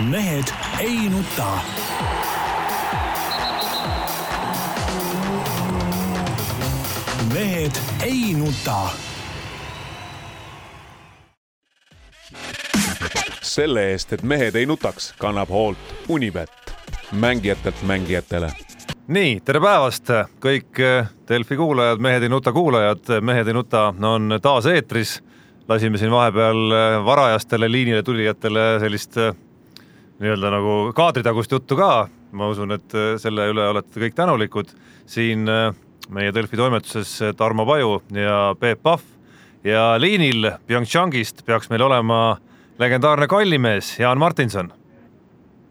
mehed ei nuta. mehed ei nuta. selle eest, et mehed ei nutaks, kannab hoolt Unibet, mängijatelt mängijatele nii, tere päevast kõik eh, Delfi kuulajad, Mehed ei nuta kuulajad, Mehed ei nuta on taas eetris. lasime siin vahepeal eh, varajastele liinile tulijatele sellist eh, nii-öelda nagu kaadritagust juttu ka. ma usun, et selle üle olete kõik tänulikud. siin meie Delfi toimetuses Tarmo Paju ja Peep Pahv ja liinil PyeongChangist peaks meil olema legendaarne kallimees Jaan Martinson.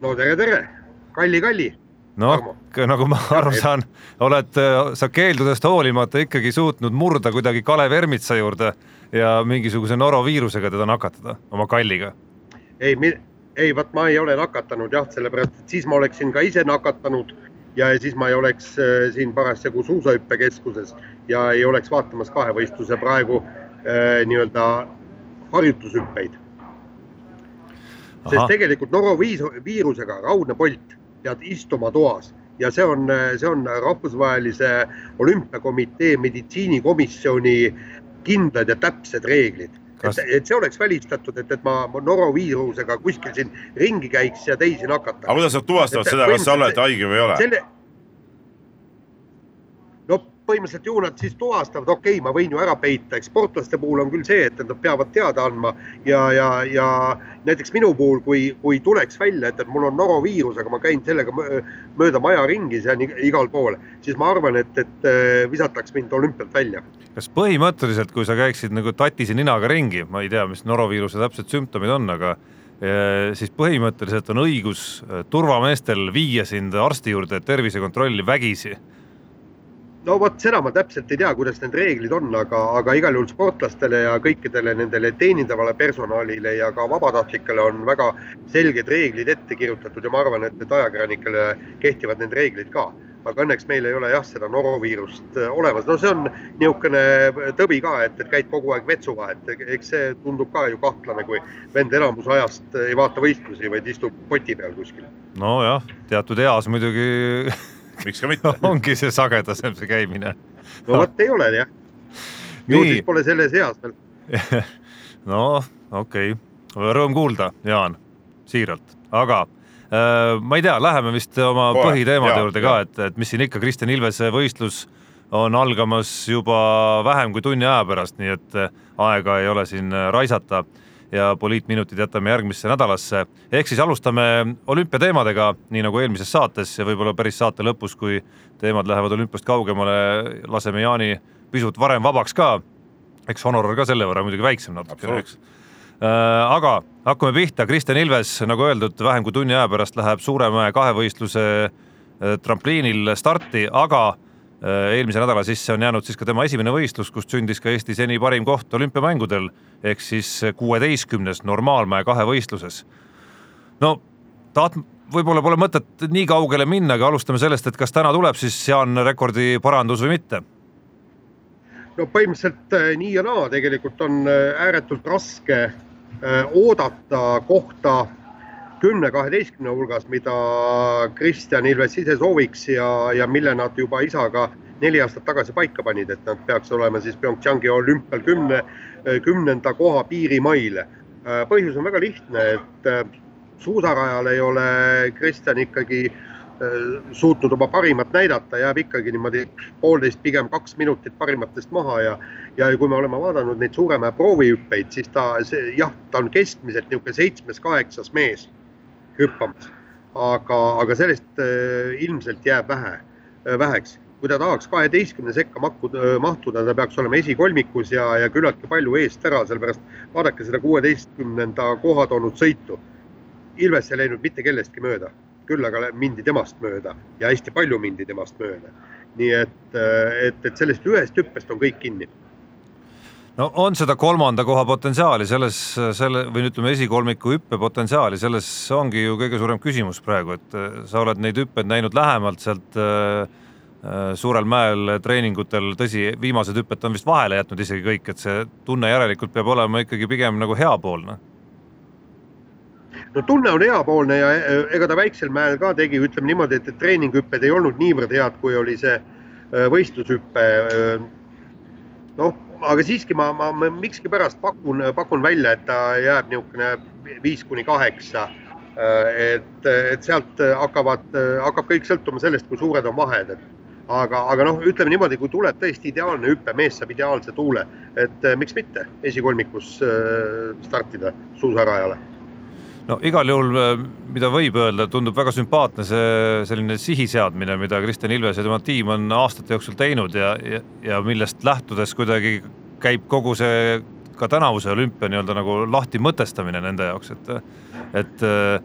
no tere, tere, Kalli, Kalli noh, nagu ma aru saan, oled sa keeldudest hoolimata ikkagi suutnud murda kuidagi Kalev Ermitsa juurde ja mingisuguse noroviirusega teda nakatada oma kalliga. ei, ei vot ma ei ole nakatanud jah, sellepärast et siis ma oleksin ka ise nakatanud ja siis ma ei oleks äh, siin parasjagu suusahüppekeskuses ja ei oleks vaatamas kahevõistluse praegu äh, nii-öelda harjutushüppeid. sest tegelikult noroviirusega raudne Bolt pead istuma toas ja see on, see on rahvusvahelise olümpiakomitee meditsiinikomisjoni kindlad ja täpsed reeglid Kas... et, et see oleks välistatud, et, et ma noroviirusega kuskil siin ringi käiks ja teisi nakataks. aga kuidas nad tuvastavad seda, kas sa oled haige või ei ole selle...? Põhimõtteliselt ju nad siis tuvastavad, okei okay,, ma võin ju ära peita, eks sportlaste puhul on küll see, et nad peavad teada andma ja, ja, ja näiteks minu puhul, kui, kui tuleks välja, et, et mul on noroviirus, aga ma käin sellega mööda maja ringis ja nii, igal pool, siis ma arvan, et, et äh, visataks mind olümpialt välja. kas põhimõtteliselt, kui sa käiksid nagu tatise ninaga ringi, ma ei tea, mis noroviiruse täpsed sümptomid on, aga äh, siis põhimõtteliselt on õigus äh, turvameestel viia sind arsti juurde tervisekontrolli vägisi no vot, seda ma täpselt ei tea, kuidas need reeglid on, aga, aga igal juhul sportlastele ja kõikidele nendele teenindavale personalile ja ka vabatahtlikele on väga selged reeglid ette kirjutatud ja ma arvan, et, et ajakirjanikele kehtivad need reeglid ka. aga õnneks meil ei ole jah, seda noroviirust äh, olemas, no see on niisugune tõbi ka, et, et käid kogu aeg vetsu vahet, eks see tundub ka ju kahtlane, kui vend enamus ajast ei vaata võistlusi, vaid istub poti peal kuskil. nojah, teatud eas muidugi miks ka mitte? Ongi see sagedasem see käimine. no vot ei ole jah. ju siis pole selles eas veel. No okei. Okay., rõõm kuulda, Jaan, siiralt, aga äh, ma ei tea, läheme vist oma Kohe, põhiteemade juurde ka, et, et mis siin ikka, Kristjan Ilvese võistlus on algamas juba vähem kui tunni aja pärast, nii et äh, aega ei ole siin äh, raisata ja poliitminutid jätame järgmisse nädalasse. ehk siis alustame olümpiateemadega, nii nagu eelmises saates ja võib-olla päris saate lõpus, kui teemad lähevad olümpiast kaugemale, laseme Jaani pisut varem vabaks ka. eks honorar ka selle võrra muidugi väiksem natukene, eks äh, aga hakkame pihta, Kristjan Ilves, nagu öeldud, vähem kui tunni aja pärast läheb Suuremäe kahevõistluse äh, trampliinil starti, aga eelmise nädala sisse on jäänud siis ka tema esimene võistlus, kust sündis ka Eesti seni parim koht olümpiamängudel ehk siis kuueteistkümnes normaalmäe kahevõistluses. no taht-, võib-olla pole mõtet nii kaugele minna, aga alustame sellest, et kas täna tuleb siis Jaan rekordi parandus või mitte? no põhimõtteliselt äh, nii ja naa, tegelikult on äh, ääretult raske oodata kohta kümne, kaheteistkümne hulgas, mida Kristjan Ilves ise sooviks ja, ja mille nad juba isaga neli aastat tagasi paika panid, et nad peaks olema siis PyeongChangi olümpial kümne, kümnenda koha piirimail. põhjus on väga lihtne, et suusarajal ei ole Kristjan ikkagi suutnud oma parimat näidata, jääb ikkagi niimoodi poolteist, pigem kaks minutit parimatest maha ja ja kui me oleme vaadanud neid Suuremäe proovihüppeid, siis ta, see jah, ta on keskmiselt niisugune seitsmes-kaheksas mees hüppamas. aga, aga sellest äh, ilmselt jääb vähe, äh, väheks. kui ta tahaks kaheteistkümne sekka makkuda, äh, mahtuda, ta peaks olema esikolmikus ja, ja küllaltki palju eest ära, sellepärast vaadake seda kuueteistkümnenda koha toonud sõitu. Ilves ei läinud mitte kellestki mööda, küll aga mindi temast mööda ja hästi palju mindi temast mööda. nii et, et, et sellest ühest hüppest on kõik kinni no on seda kolmanda koha potentsiaali selles, selle või ütleme, esikolmiku hüppe potentsiaali, selles ongi ju kõige suurem küsimus praegu, et äh, sa oled neid hüppeid näinud lähemalt sealt äh, äh, suurel mäel treeningutel, tõsi, viimased hüpped on vist vahele jätnud isegi kõik, et see tunne järelikult peab olema ikkagi pigem nagu heapoolne no tunne on heapoolne ja ega ta väiksel mäel ka tegi, ütleme niimoodi, et treeninghüpped ei olnud niivõrd head, kui oli see võistlushüpe. noh, aga siiski ma, ma, ma miskipärast pakun, pakun välja, et ta jääb niisugune viis kuni kaheksa. et, et sealt hakkavad, hakkab kõik sõltuma sellest, kui suured on vahed, et aga, aga noh, ütleme niimoodi, kui tuleb tõesti ideaalne hüpe, mees saab ideaalse tuule, et miks mitte esikolmikus startida suusarajale no igal juhul, mida võib öelda, tundub väga sümpaatne see selline sihi seadmine, mida Kristjan Ilves ja tema tiim on aastate jooksul teinud ja, ja, ja millest lähtudes kuidagi käib kogu see ka tänavuse olümpia nii-öelda nagu lahti mõtestamine nende jaoks, et, et äh,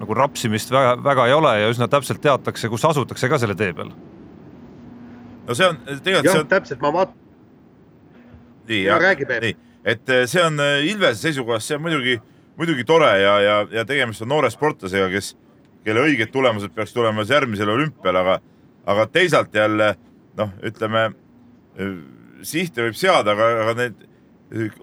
nagu rapsimist väga, väga ei ole ja üsna täpselt teatakse, kus asutakse ka selle tee peal. no see on tegelikult. jah on..., täpselt, ma vaatan. nii, jah, nii, et äh, see on äh, Ilvese seisukohast, see on muidugi muidugi tore ja, ja, ja tegemist on noore sportlasega, kes, kelle õiged tulemused peaks tulema siis järgmisel olümpial, aga, aga teisalt jälle noh, ütleme sihte võib seada, aga, aga need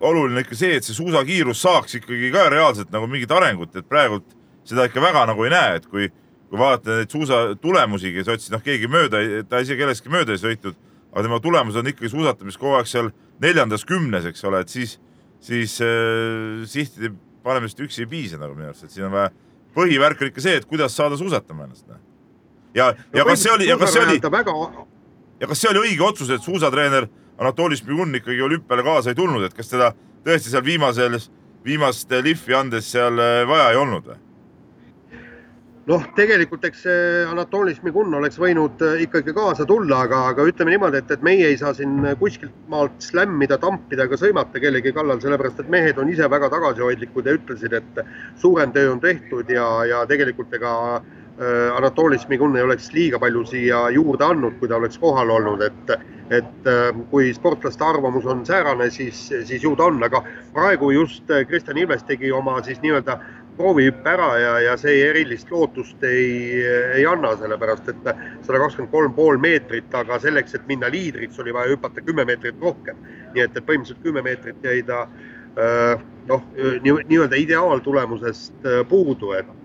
oluline ikka see, et see suusakiirus saaks ikkagi ka reaalselt nagu mingit arengut, et praegult seda ikka väga nagu ei näe, et kui, kui vaadata neid suusa tulemusi, kes otsid, noh, keegi mööda, ta isegi kellestki mööda ei sõitnud, aga tema tulemus on ikkagi suusatamises kogu aeg seal neljandas kümnes, eks ole, et siis, siis äh, sihtide panemist üksi ei piisa nagu minu arust, et siin on vaja, põhivärk on ikka see, et kuidas saada suusatama ennast. Noh. ja, ja no, kas see oli, ja kas see oli, ja kas see oli õige otsus, et suusatreener Anatoli Šmigun ikkagi olümpiale kaasa ei tulnud, et kas teda tõesti seal viimasel, viimast lihvi andes seal äh, vaja ei olnud või? noh, tegelikult eks Anatoli Šmigun oleks võinud äh, ikkagi kaasa tulla, aga, aga ütleme niimoodi, et, et meie ei saa siin kuskilt maalt slämmida, tampida ega sõimata kellegi kallal, sellepärast et mehed on ise väga tagasihoidlikud ja ütlesid, et suurem töö on tehtud ja, ja tegelikult ega äh, Anatoli Šmigun ei oleks liiga palju siia juurde andnud, kui ta oleks kohal olnud, et, et äh, kui sportlaste arvamus on säärane, siis, siis ju ta on, aga praegu just Kristjan Ilves tegi oma siis nii-öelda proovihüppe ära ja, ja see erilist lootust ei, ei anna, sellepärast et sada kakskümmend kolm pool meetrit, aga selleks, et minna liidriks, oli vaja hüpata kümme meetrit rohkem. nii et, et põhimõtteliselt kümme meetrit jäi ta äh, noh, nii-öelda ideaaltulemusest äh, puudu, et,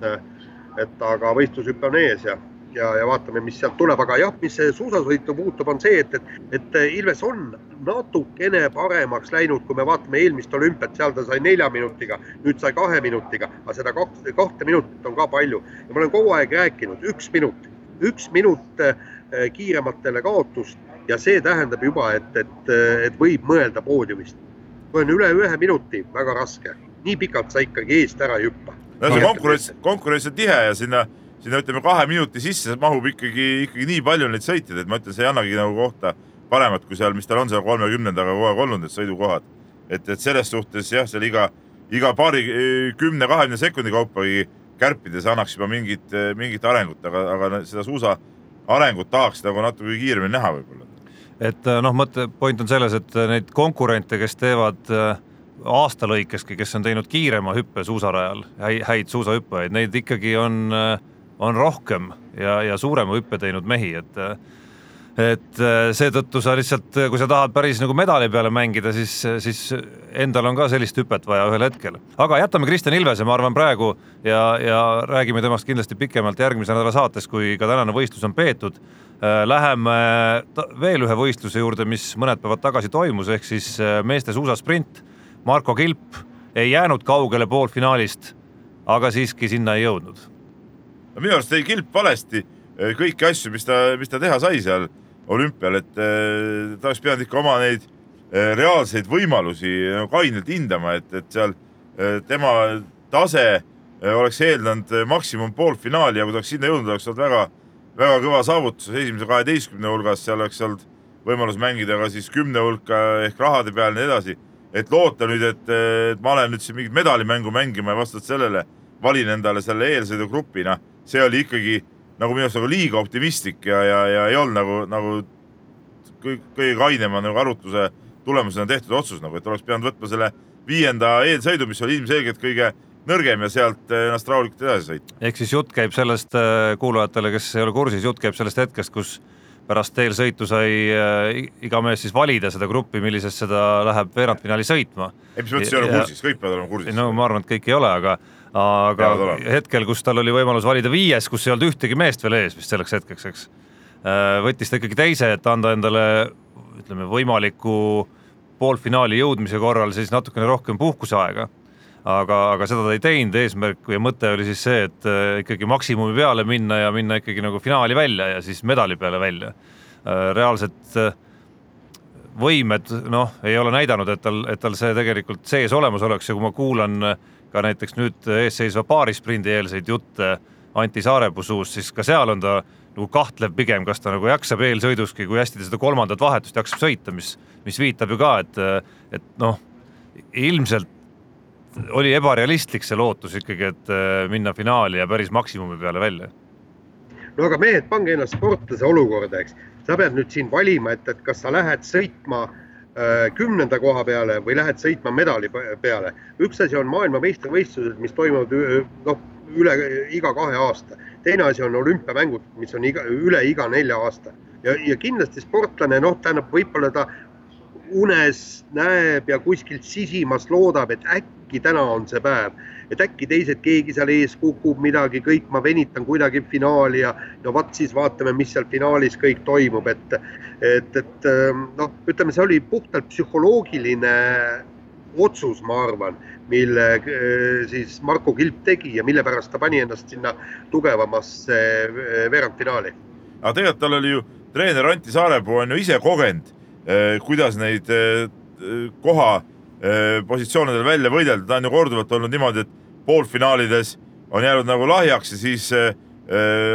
et aga võistlushüpe on ees ja ja, ja vaatame, mis sealt tuleb, aga jah, mis suusasõitu puutub, on see, et, et, et Ilves on natukene paremaks läinud, kui me vaatame eelmist olümpiat, seal ta sai nelja minutiga, nüüd sai kahe minutiga, aga seda kahte, kahte minutit on ka palju. Ja ma olen kogu aeg rääkinud, üks minut, üks minut äh, kiirematele kaotust. Ja see tähendab juba, et, et, et võib mõelda poodiumist. kui on üle ühe minuti, väga raske, nii pikalt sa ikkagi eest ära ei hüppa. No see konkurents, konkurents on tihe ja sinna sinna ütleme kahe minuti sisse mahub ikkagi, ikkagi nii palju neid sõitjaid, et ma ütlen, see ei annagi nagu kohta paremat kui seal, mis tal on seal kolmekümnendaga kogu aeg olnud, need sõidukohad. et, et selles suhtes jah, seal iga, iga paari, kümne, kahekümne sekundi kaupa kärpides annaks juba mingit, mingit arengut, aga, aga seda suusa arengut tahaks nagu natuke kiiremini näha võib-olla. et noh, mõte, point on selles, et neid konkurente, kes teevad äh, aasta lõikeski, kes on teinud kiirema hüppe suusarajal, häid suusahüppajaid, neid ikkagi on on rohkem ja, ja suurema hüppe teinud mehi, et et seetõttu sa lihtsalt, kui sa tahad päris nagu medali peale mängida, siis, siis endal on ka sellist hüpet vaja ühel hetkel. aga jätame Kristjan Ilvese, ma arvan, praegu ja, ja räägime temast kindlasti pikemalt järgmise nädala saates, kui ka tänane võistlus on peetud. Läheme veel ühe võistluse juurde, mis mõned päevad tagasi toimus, ehk siis meeste suusasprint. Marko Kilp ei jäänud kaugele poolfinaalist, aga siiski sinna ei jõudnud. Minu arust tegi Kilp valesti. Eh, kõiki asju, mis ta, mis ta teha sai seal olümpial, et eh, ta oleks pidanud ikka oma neid eh, reaalseid võimalusi kainelt hindama, et, et seal tema tase oleks eeldanud maksimum poolfinaali ja kui ta oleks sinna jõudnud, oleks olnud väga, väga kõva saavutus. Esimese kaheteistkümne hulgas, seal oleks olnud võimalus mängida ka siis kümne hulka ehk rahade peal ja nii edasi. Et loota nüüd, et, et ma olen nüüd siin mingit medalimängu mängima ja vastavalt sellele valin endale selle eelsõidugrupi, noh see oli ikkagi nagu minu arust nagu liiga optimistlik ja, ja, ja ei olnud nagu, nagu kõige kainema nagu arutluse tulemusena tehtud otsus nagu, et oleks pidanud võtma selle viienda eelsõidu, mis oli ilmselgelt kõige nõrgem ja sealt ennast rahulikult edasi sõitma. ehk siis jutt käib sellest äh, kuulajatele, kes ei ole kursis, jutt käib sellest hetkest, kus pärast eelsõitu sai äh, iga mees siis valida seda gruppi, millisesse ta läheb veerandfinaali sõitma. ei, mis mõttes ei ole kursis, kõik peavad olema kursis. no ma arvan, et kõik ei ole, aga aga hetkel, kus tal oli võimalus valida viies, kus ei olnud ühtegi meest veel ees vist selleks hetkeks, eks. Äh, võttis ta ikkagi teise, et anda endale ütleme võimaliku poolfinaali jõudmise korral siis natukene rohkem puhkuseaega. Aga, aga seda ta ei teinud, eesmärk ja mõte oli siis see, et äh, ikkagi maksimumi peale minna ja minna ikkagi nagu finaali välja ja siis medali peale välja. Äh, reaalselt võimed noh, ei ole näidanud, et tal, et tal see tegelikult sees olemas oleks ja kui ma kuulan ka näiteks nüüd eesseisva paarisprindi eelseid jutte Anti Saarepuu suust, siis ka seal on ta nagu kahtlev pigem, kas ta nagu jaksab eelsõiduski, kui hästi ta seda kolmandat vahetust jaksab sõita, mis, mis viitab ju ka, et, et noh, ilmselt oli ebarealistlik see lootus ikkagi, et minna finaali ja päris maksimumi peale välja. no aga mehed, pange ennast sportlase olukorda, eks. sa pead nüüd siin valima, et, et kas sa lähed sõitma äh, kümnenda koha peale või lähed sõitma medali peale. üks asi on maailmameistrivõistlused, mis toimuvad noh, üle iga kahe aasta teine asi on olümpiamängud, mis on iga, üle iga nelja aasta ja, ja kindlasti sportlane, noh, tähendab, võib-olla ta unes näeb ja kuskilt sisimas loodab, et äkki täna on see päev, et äkki teised, keegi seal ees kukub midagi, kõik ma venitan kuidagi finaali ja no vot siis vaatame, mis seal finaalis kõik toimub, et, et, et noh, ütleme, see oli puhtalt psühholoogiline otsus, ma arvan, mille äh, siis Marko Kilp tegi ja mille pärast ta pani ennast sinna tugevamasse äh, veerandfinaali. aga tegelikult tal oli ju treener Anti Saarepuu on ju ise kogenud, äh, kuidas neid koha positsioonidel välja võidelda, ta on ju korduvalt olnud niimoodi, et poolfinaalides on jäänud nagu lahjaks ja siis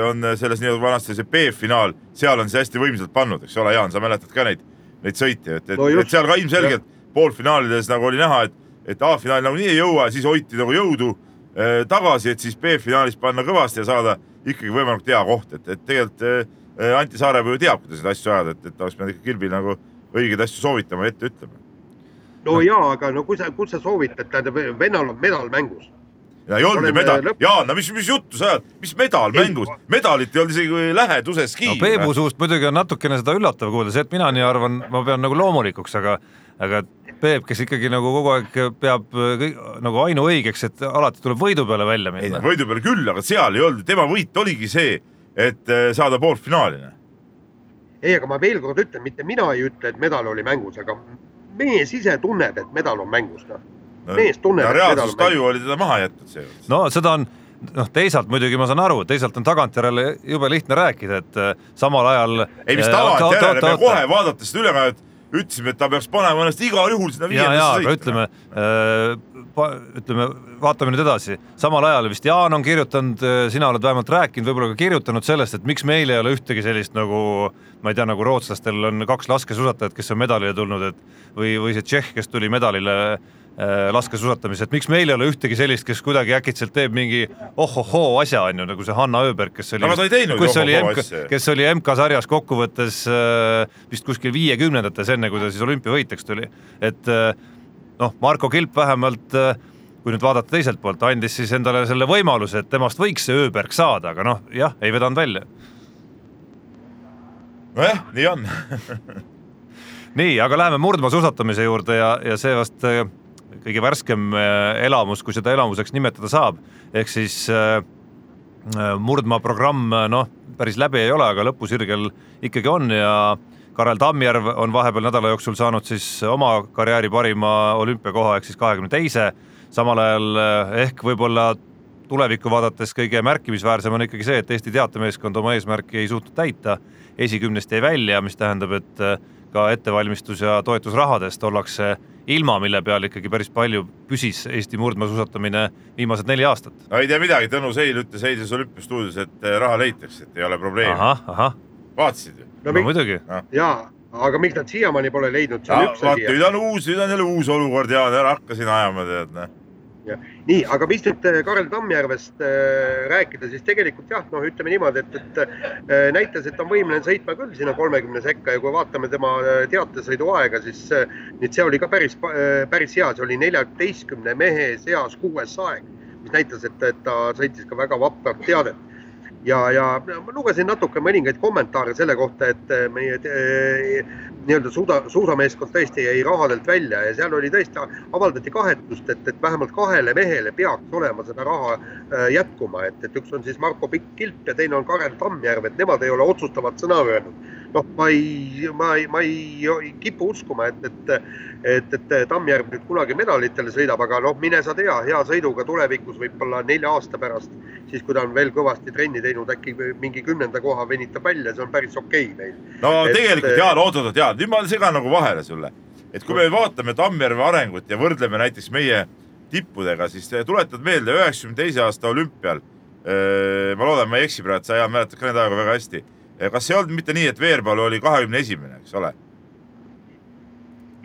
on selles nii-öelda vanasti see B-finaal, seal on see hästi võimsalt pannud, eks ole, Jaan, sa mäletad ka neid, neid sõite, et, et, no et seal ka ilmselgelt poolfinaalides nagu oli näha, et, et A-finaali nagunii ei jõua, siis hoiti nagu jõudu äh, tagasi, et siis B-finaalis panna kõvasti ja saada ikkagi võimalikult hea koht, et, et tegelikult äh, Anti Saarepuu ju teab, kuidas neid asju ajada, et, et oleks pidanud ikka Kilbil nagu õigeid asju soovitama ja ette ütlema. No jaa, aga no kui sa, kus sa soovitad, tähendab, vennal on medal mängus ja ei olnud ju medal Jaan, no mis, mis juttu sa ajad, mis medal ei. mängus, medalit ei olnud isegi läheduseski. no Peebu suust muidugi on natukene seda üllatav kuulda, see, et mina nii arvan, ma pean nagu loomulikuks, aga, aga Peep, kes ikkagi nagu kogu aeg peab kõik, nagu ainuõigeks, et alati tuleb võidu peale välja minna. võidu peale küll, aga seal ei olnud, tema võit oligi see, et äh, saada poolfinaali. ei, aga ma veel kord ütlen, mitte mina ei ütle, et medal oli mängus, aga mees ise tunneb, et medal on mängus, noh. mees tunneb. reaalsustaju oli teda maha jätnud seejuures. no seda on noh, teisalt muidugi ma saan aru, teisalt on tagantjärele jube lihtne rääkida, et äh, samal ajal. ei, mis äh, tagantjärele, me kohe vaadates seda ülekannet ütlesime, et ta peaks panema ennast igal juhul sinna viiendasse sõita. ütleme äh,, ütleme, vaatame nüüd edasi, samal ajal vist Jaan on kirjutanud, äh, sina oled vähemalt rääkinud, võib-olla ka kirjutanud sellest, et miks meil ei ole ühtegi sellist nagu ma ei tea, nagu rootslastel on kaks laskesuusatajat, kes on medalile tulnud, et või, või see Tšehh, kes tuli medalile Äh, laskesuusatamise, et miks meil ei ole ühtegi sellist, kes kuidagi äkitselt teeb mingi ohohoo asja, on ju, nagu see Hanna Öberg, kes oli, kes oli MK, kes oli MK-sarjas kokkuvõttes äh, vist kuskil viiekümnendates, enne kui ta siis olümpiavõitjaks tuli. et äh, noh, Marko Kilp vähemalt kui nüüd vaadata teiselt poolt, andis siis endale selle võimaluse, et temast võiks see Öberg saada, aga noh, jah, ei vedanud välja. nojah, nii on nii, aga läheme murdmaasuusatamise juurde ja, ja see vast kõige värskem äh, elamus, kui seda elamuseks nimetada saab, ehk siis äh, äh, murdmaa programm noh, päris läbi ei ole, aga lõpusirgel ikkagi on ja Karel Tammjärv on vahepeal nädala jooksul saanud siis oma karjääri parima olümpiakoha ehk siis kahekümne teise. samal ajal ehk võib-olla tulevikku vaadates kõige märkimisväärsem on ikkagi see, et Eesti teatemeeskond oma eesmärki ei suutnud täita. esikümnest jäi välja, mis tähendab, et ka ettevalmistus ja toetusrahadest ollakse ilma, mille peal ikkagi päris palju püsis Eesti murdmaasuusatamine viimased neli aastat. no ei tea midagi, Tõnu Seil ütles eilses olümpiastuudios, et eh, raha leitakse, et ei ole probleemi. vaatasid ju? No, no muidugi. Jaa, aga miks nad siiamaani pole leidnud, see on üks asi. nüüd on uus, nüüd on jälle uus olukord ja ära hakka siin ajama, tead, noh. Nii, aga mis nüüd äh, Karel Tammjärvest äh, rääkida, siis tegelikult jah, noh, ütleme niimoodi, et, et äh, näitas, et on võimeline sõitma küll sinna kolmekümne sekka ja kui vaatame tema teatesõiduaega, siis nüüd see oli ka päris, päris hea, see oli neljateistkümne mehe seas kuues aeg, mis näitas, et, et ta sõitis ka väga vaprat teadet ja, ja ma lugesin natuke mõningaid kommentaare selle kohta, et äh, meie äh, nii-öelda suuda, suusameeskond tõesti jäi rahadelt välja ja seal oli tõesti, avaldati kahetust, et, et vähemalt kahele mehele peaks olema seda raha äh, jätkuma, et, et üks on siis Marko Pikk-Kilp ja teine on Karel Tammjärv, et nemad ei ole otsustavat sõna öelnud noh, ma ei, ma ei, ma ei, kipu uskuma, et, et, et, et Tammjärv nüüd kunagi medalitele sõidab, aga noh, mine sa tea, hea sõiduga tulevikus võib-olla nelja aasta pärast, siis kui ta on veel kõvasti trenni teinud, äkki mingi kümnenda koha venitab välja, see on päris okei okay meil. no et, tegelikult Jaan, oot-oot, Jaan, nüüd ma segan nagu vahele sulle, et kui me vaatame Tammjärve arengut ja võrdleme näiteks meie tippudega, siis tuletad meelde üheksakümne teise aasta olümpial. ma loodan, ma ei eksi praegu, sa Jaan mäletad ka neid aegu väga hästi kas ei olnud mitte nii, et Veerpalu oli kahekümne esimene, eks ole?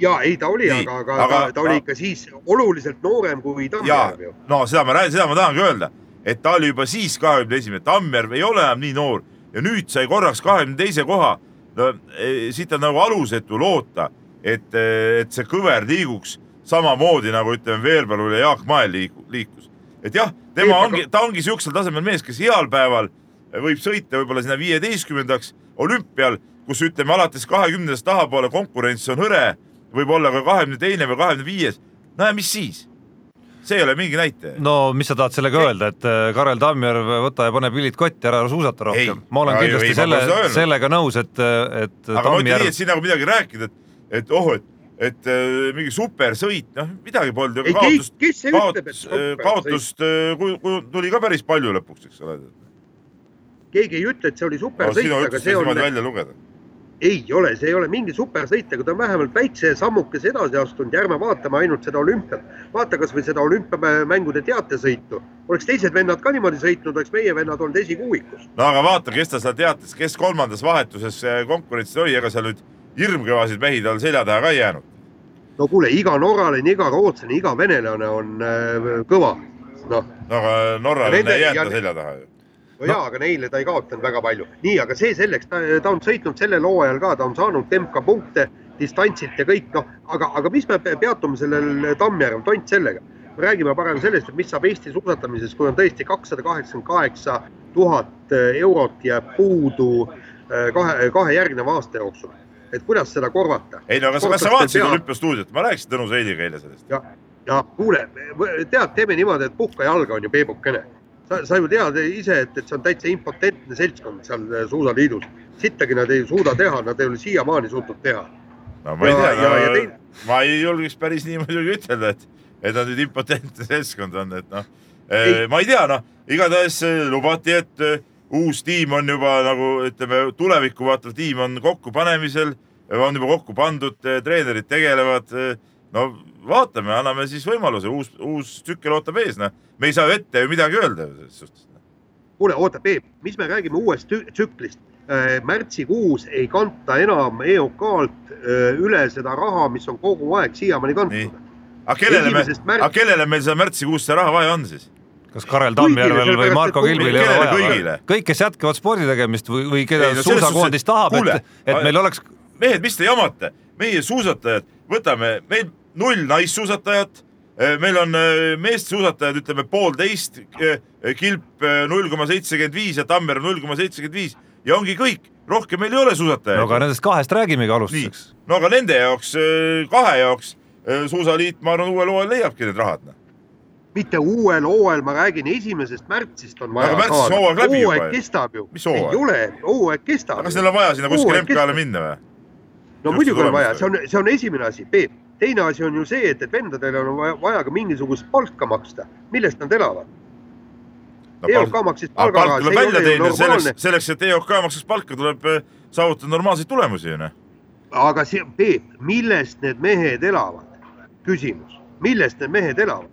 ja ei, ta oli, aga, aga, aga ta, ta oli ikka siis oluliselt noorem kui Tammjärv ju. no seda ma räägin, seda ma tahangi öelda, et ta oli juba siis kahekümne esimene, Tammjärv ei ole enam nii noor ja nüüd sai korraks kahekümne teise koha. no e, siit on nagu alusetu loota, et, e, et see kõver liiguks samamoodi nagu ütleme, Veerpalul ja Jaak Mael liiku, liikus. et jah, tema ongi, ta ongi siuksel tasemel mees, kes heal päeval võib sõita võib-olla sinna viieteistkümnendaks olümpial, kus ütleme alates kahekümnendast tahapoole konkurents on hõre, võib-olla ka kahekümne teine või kahekümne viies. no ja mis siis? see ei ole mingi näitaja. no mis sa tahad sellega öelda, et äh, Karel Tammjärv, võta ja pane pillid kotti, ära suusata rohkem. ma olen ei, kindlasti ei, selle, sellega nõus, et, et. aga Tammjärv... ma ütlen nii, et siin nagu midagi rääkida, et, et oh, et et äh, mingi supersõit, noh, midagi polnud ju. kaotust, kaotust, kaotust äh, tuli ka päris palju lõpuks, eks ole keegi ei ütle, et see oli supersõit aga see on. välja lugeda ei ole, see ei ole mingi supersõit, aga ta on vähemalt väikse sammukese edasi astunud ja ärme vaatame ainult seda olümpiat. vaata kasvõi seda olümpiamängude teatesõitu. oleks teised vennad ka niimoodi sõitnud, oleks meie vennad olnud esikuuikus. no aga vaata, kes ta seal teates, kes kolmandas vahetuses eh, konkurentsis oli, ega seal nüüd hirmkõvasid mehi tal selja taha ka ei jäänud. no kuule, iga norralane, iga rootslane, iga venelane on äh, kõva, noh. no aga norralane ei jäeta selja taha ju no jaa, aga neile ta ei kaotanud väga palju. nii, aga see selleks, ta, on sõitnud sellel hooajal ka, ta on saanud MK punkte distantsilt ja kõik, noh, aga, aga mis me peatume sellel Tammjärvel, tont sellega. me räägime parem sellest, et mis saab Eesti suusatamises, kui on tõesti kakssada kaheksakümmend kaheksa tuhat eurot jääb puudu äh, kahe, kahe järgneva aasta jooksul. et kuidas seda korvata? ei no aga kas sa vaatasid olümpiastuudiot, ma rääkisin Tõnu Seiliga eile sellest. ja, ja kuule, tead, teeme niimoodi, et puhka jalga on ju peebukene sa, sa ju tead ise, et, et see on täitsa impotentne seltskond seal äh, Suusaliidus. sittagi nad ei suuda teha, nad ei ole siiamaani suutnud teha. no ma ei ja, tea, no, tein... ma ei julgeks päris nii muidugi ütelda, et, et nad nüüd impotentne seltskond on, et noh, äh, ma ei tea, noh, igatahes äh, lubati, et uus tiim on juba nagu ütleme, tulevikku vaatav tiim on kokkupanemisel, on juba kokku pandud, treenerid tegelevad. No vaatame, anname siis võimaluse, uus, uus tsükkel ootab ees, noh. me ei saa ju ette ju midagi öelda selles suhtes. kuule, oota, Peep, mis me räägime uuest tsüklist? Äh, märtsikuus ei kanta enam EOK-lt äh, üle seda raha, mis on kogu aeg siiamaani kantud. aga kellele me, aga kellele meil seda märtsikuus see raha vaja on siis? kas Karel Tammjärvel või Marko Kilbil ei ole vaja? kõik, kes jätkavad spordi tegemist või, või keda no, suusakoondis tahab, et, et meil oleks. mehed, mis te jamate, meie suusatajad, võtame, meil null naissuusatajat. Eh, meil on eh, meestesuusatajad, ütleme poolteist, eh, kilp null koma seitsekümmend viis ja Tammer null koma seitsekümmend viis ja ongi kõik, rohkem meil ei ole suusatajaid. no aga nendest kahest räägimegi alustuseks. no aga nende jaoks, kahe jaoks suusaliit, ma arvan, uuel hooajal leiabki need rahad noh. mitte uuel hooajal, ma räägin esimesest märtsist on vaja. aga märtsis on hooaeg läbi juba. hooaeg kestab ju. ei ole, hooaeg kestab. kas neil on vaja sinna kuskile MK-le minna või? no muidugi on vaja, see on, see on esimene asi, Peep teine asi on ju see, et, et vendadel on vaja, vaja ka mingisugust palka maksta, millest nad elavad no,. EOK maksis palga. palk tuleb välja teenida, selleks, selleks, et EOK maksaks palka, tuleb eh, saavutada normaalseid tulemusi ju noh. aga see, Peep, millest need mehed elavad? küsimus, millest need mehed elavad?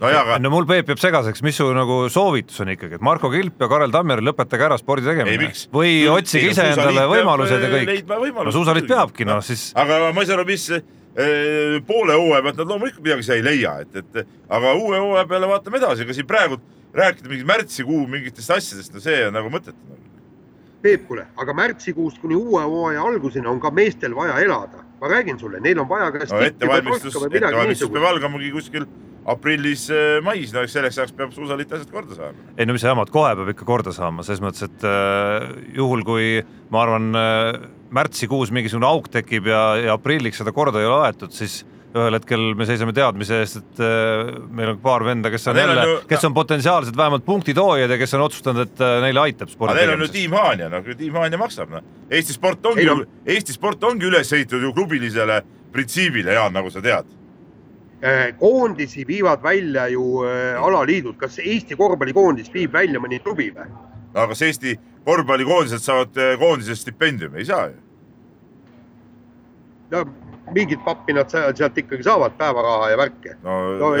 no, jaa, aga... no mul Peep jääb segaseks, mis su nagu soovitus on ikkagi, et Marko Kilp ja Karel Tammer, lõpetage ära spordi tegemine. või otsige ise endale võimalused ja kõik. no suusaliit peabki, noh siis. aga ma ei saa aru, mis poole hooaja pealt nad loomulikult midagi sa ei leia, et, et aga uue hooaja peale vaatame edasi, aga siin praegu rääkida mingi märtsikuu mingitest asjadest, no see on nagu mõttetu. Peep, kuule, aga märtsikuust kuni uue hooaja alguseni on ka meestel vaja elada. ma räägin sulle, neil on vaja kas no, ettevalmistus, ettevalmistus peab algamagi kuskil aprillis-mais, no eks selleks ajaks peab suusaliit asjad korda saama. ei no mis sa jamad, kohe peab ikka korda saama, selles mõttes, et äh, juhul kui ma arvan äh,, märtsikuus mingisugune auk tekib ja, ja aprilliks seda korda ei ole aetud, siis ühel hetkel me seisame teadmise eest, et äh, meil on paar venda, kes on jälle, kes on potentsiaalsed vähemalt punktitoojad ja kes on otsustanud, et äh, neile aitab spordi tegemises. Neil on ju Tiim Haanja, no Tiim Haanja maksab, noh. Eesti sport ongi, Eesti sport ongi üles ehitatud ju klubilisele printsiibile, Jaan, nagu sa tead Äh, koondisi viivad välja ju alaliidud, kas Eesti korvpallikoondis viib välja mõni klubi või? no kas Eesti korvpallikoondised saavad äh, koondise stipendiumi, ei saa ju. no mingit pappi nad sealt ikkagi saavad, päevaraha ja värke. no, no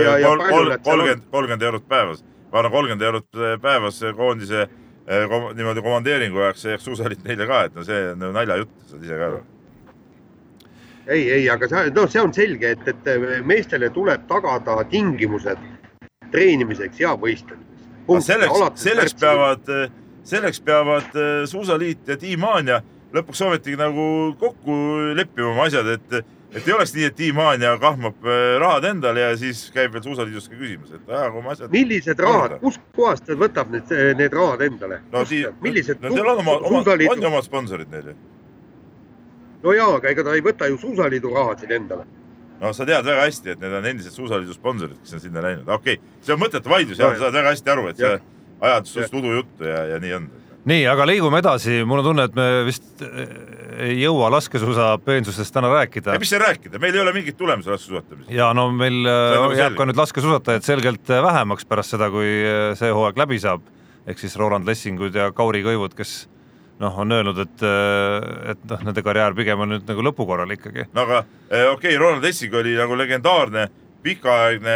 kolmkümmend, kolmkümmend eurot päevas, ma arvan, kolmkümmend eurot päevas koondise kom, niimoodi komandeeringu ajaks jääks suusaliit neile ka, et no see on naljajutt, saad ise ka aru ei, ei, aga see, noh, see on selge, et, et meestele tuleb tagada tingimused treenimiseks ja võistlemiseks. selleks, selleks peavad, selleks peavad äh, Suusaliit ja Tiim Haanja lõpuks ometigi nagu kokku leppima oma asjad, et, et ei oleks nii, et Tiim Haanja kahmab äh, rahad endale ja siis käib veel Suusaliidust ka küsimas, et ajage oma asjad. millised rahad, kuskohast ta võtab need, need rahad endale? no, millised no, teil on oma, oma, on ju omad sponsorid neil ju no jaa, aga ega ta ei võta ju Suusaliidu rahasid endale. no sa tead väga hästi, et need on endised Suusaliidu sponsorid, kes on sinna läinud, okei okay., see on mõttetu vaidlus ja, sa saad väga hästi aru, et ja. Ajad sinust udujuttu ja, ja nii on nii, aga liigume edasi, mul on tunne, et me vist eh, ei jõua laskesuusa peensustest täna rääkida. mis seal rääkida, meil ei ole mingit tulemusi laskesuusatamises. ja no meil eh, nagu jääb ka nüüd laskesuusatajaid selgelt eh, vähemaks pärast seda, kui see hooaeg läbi saab. ehk siis Roland Lessingud ja Kauri Kõivud, kes noh, on öelnud, et, et noh, nende karjäär pigem on nüüd nagu lõpukorral ikkagi. no aga okei okay,, Ronald Essig oli nagu legendaarne pikaaegne,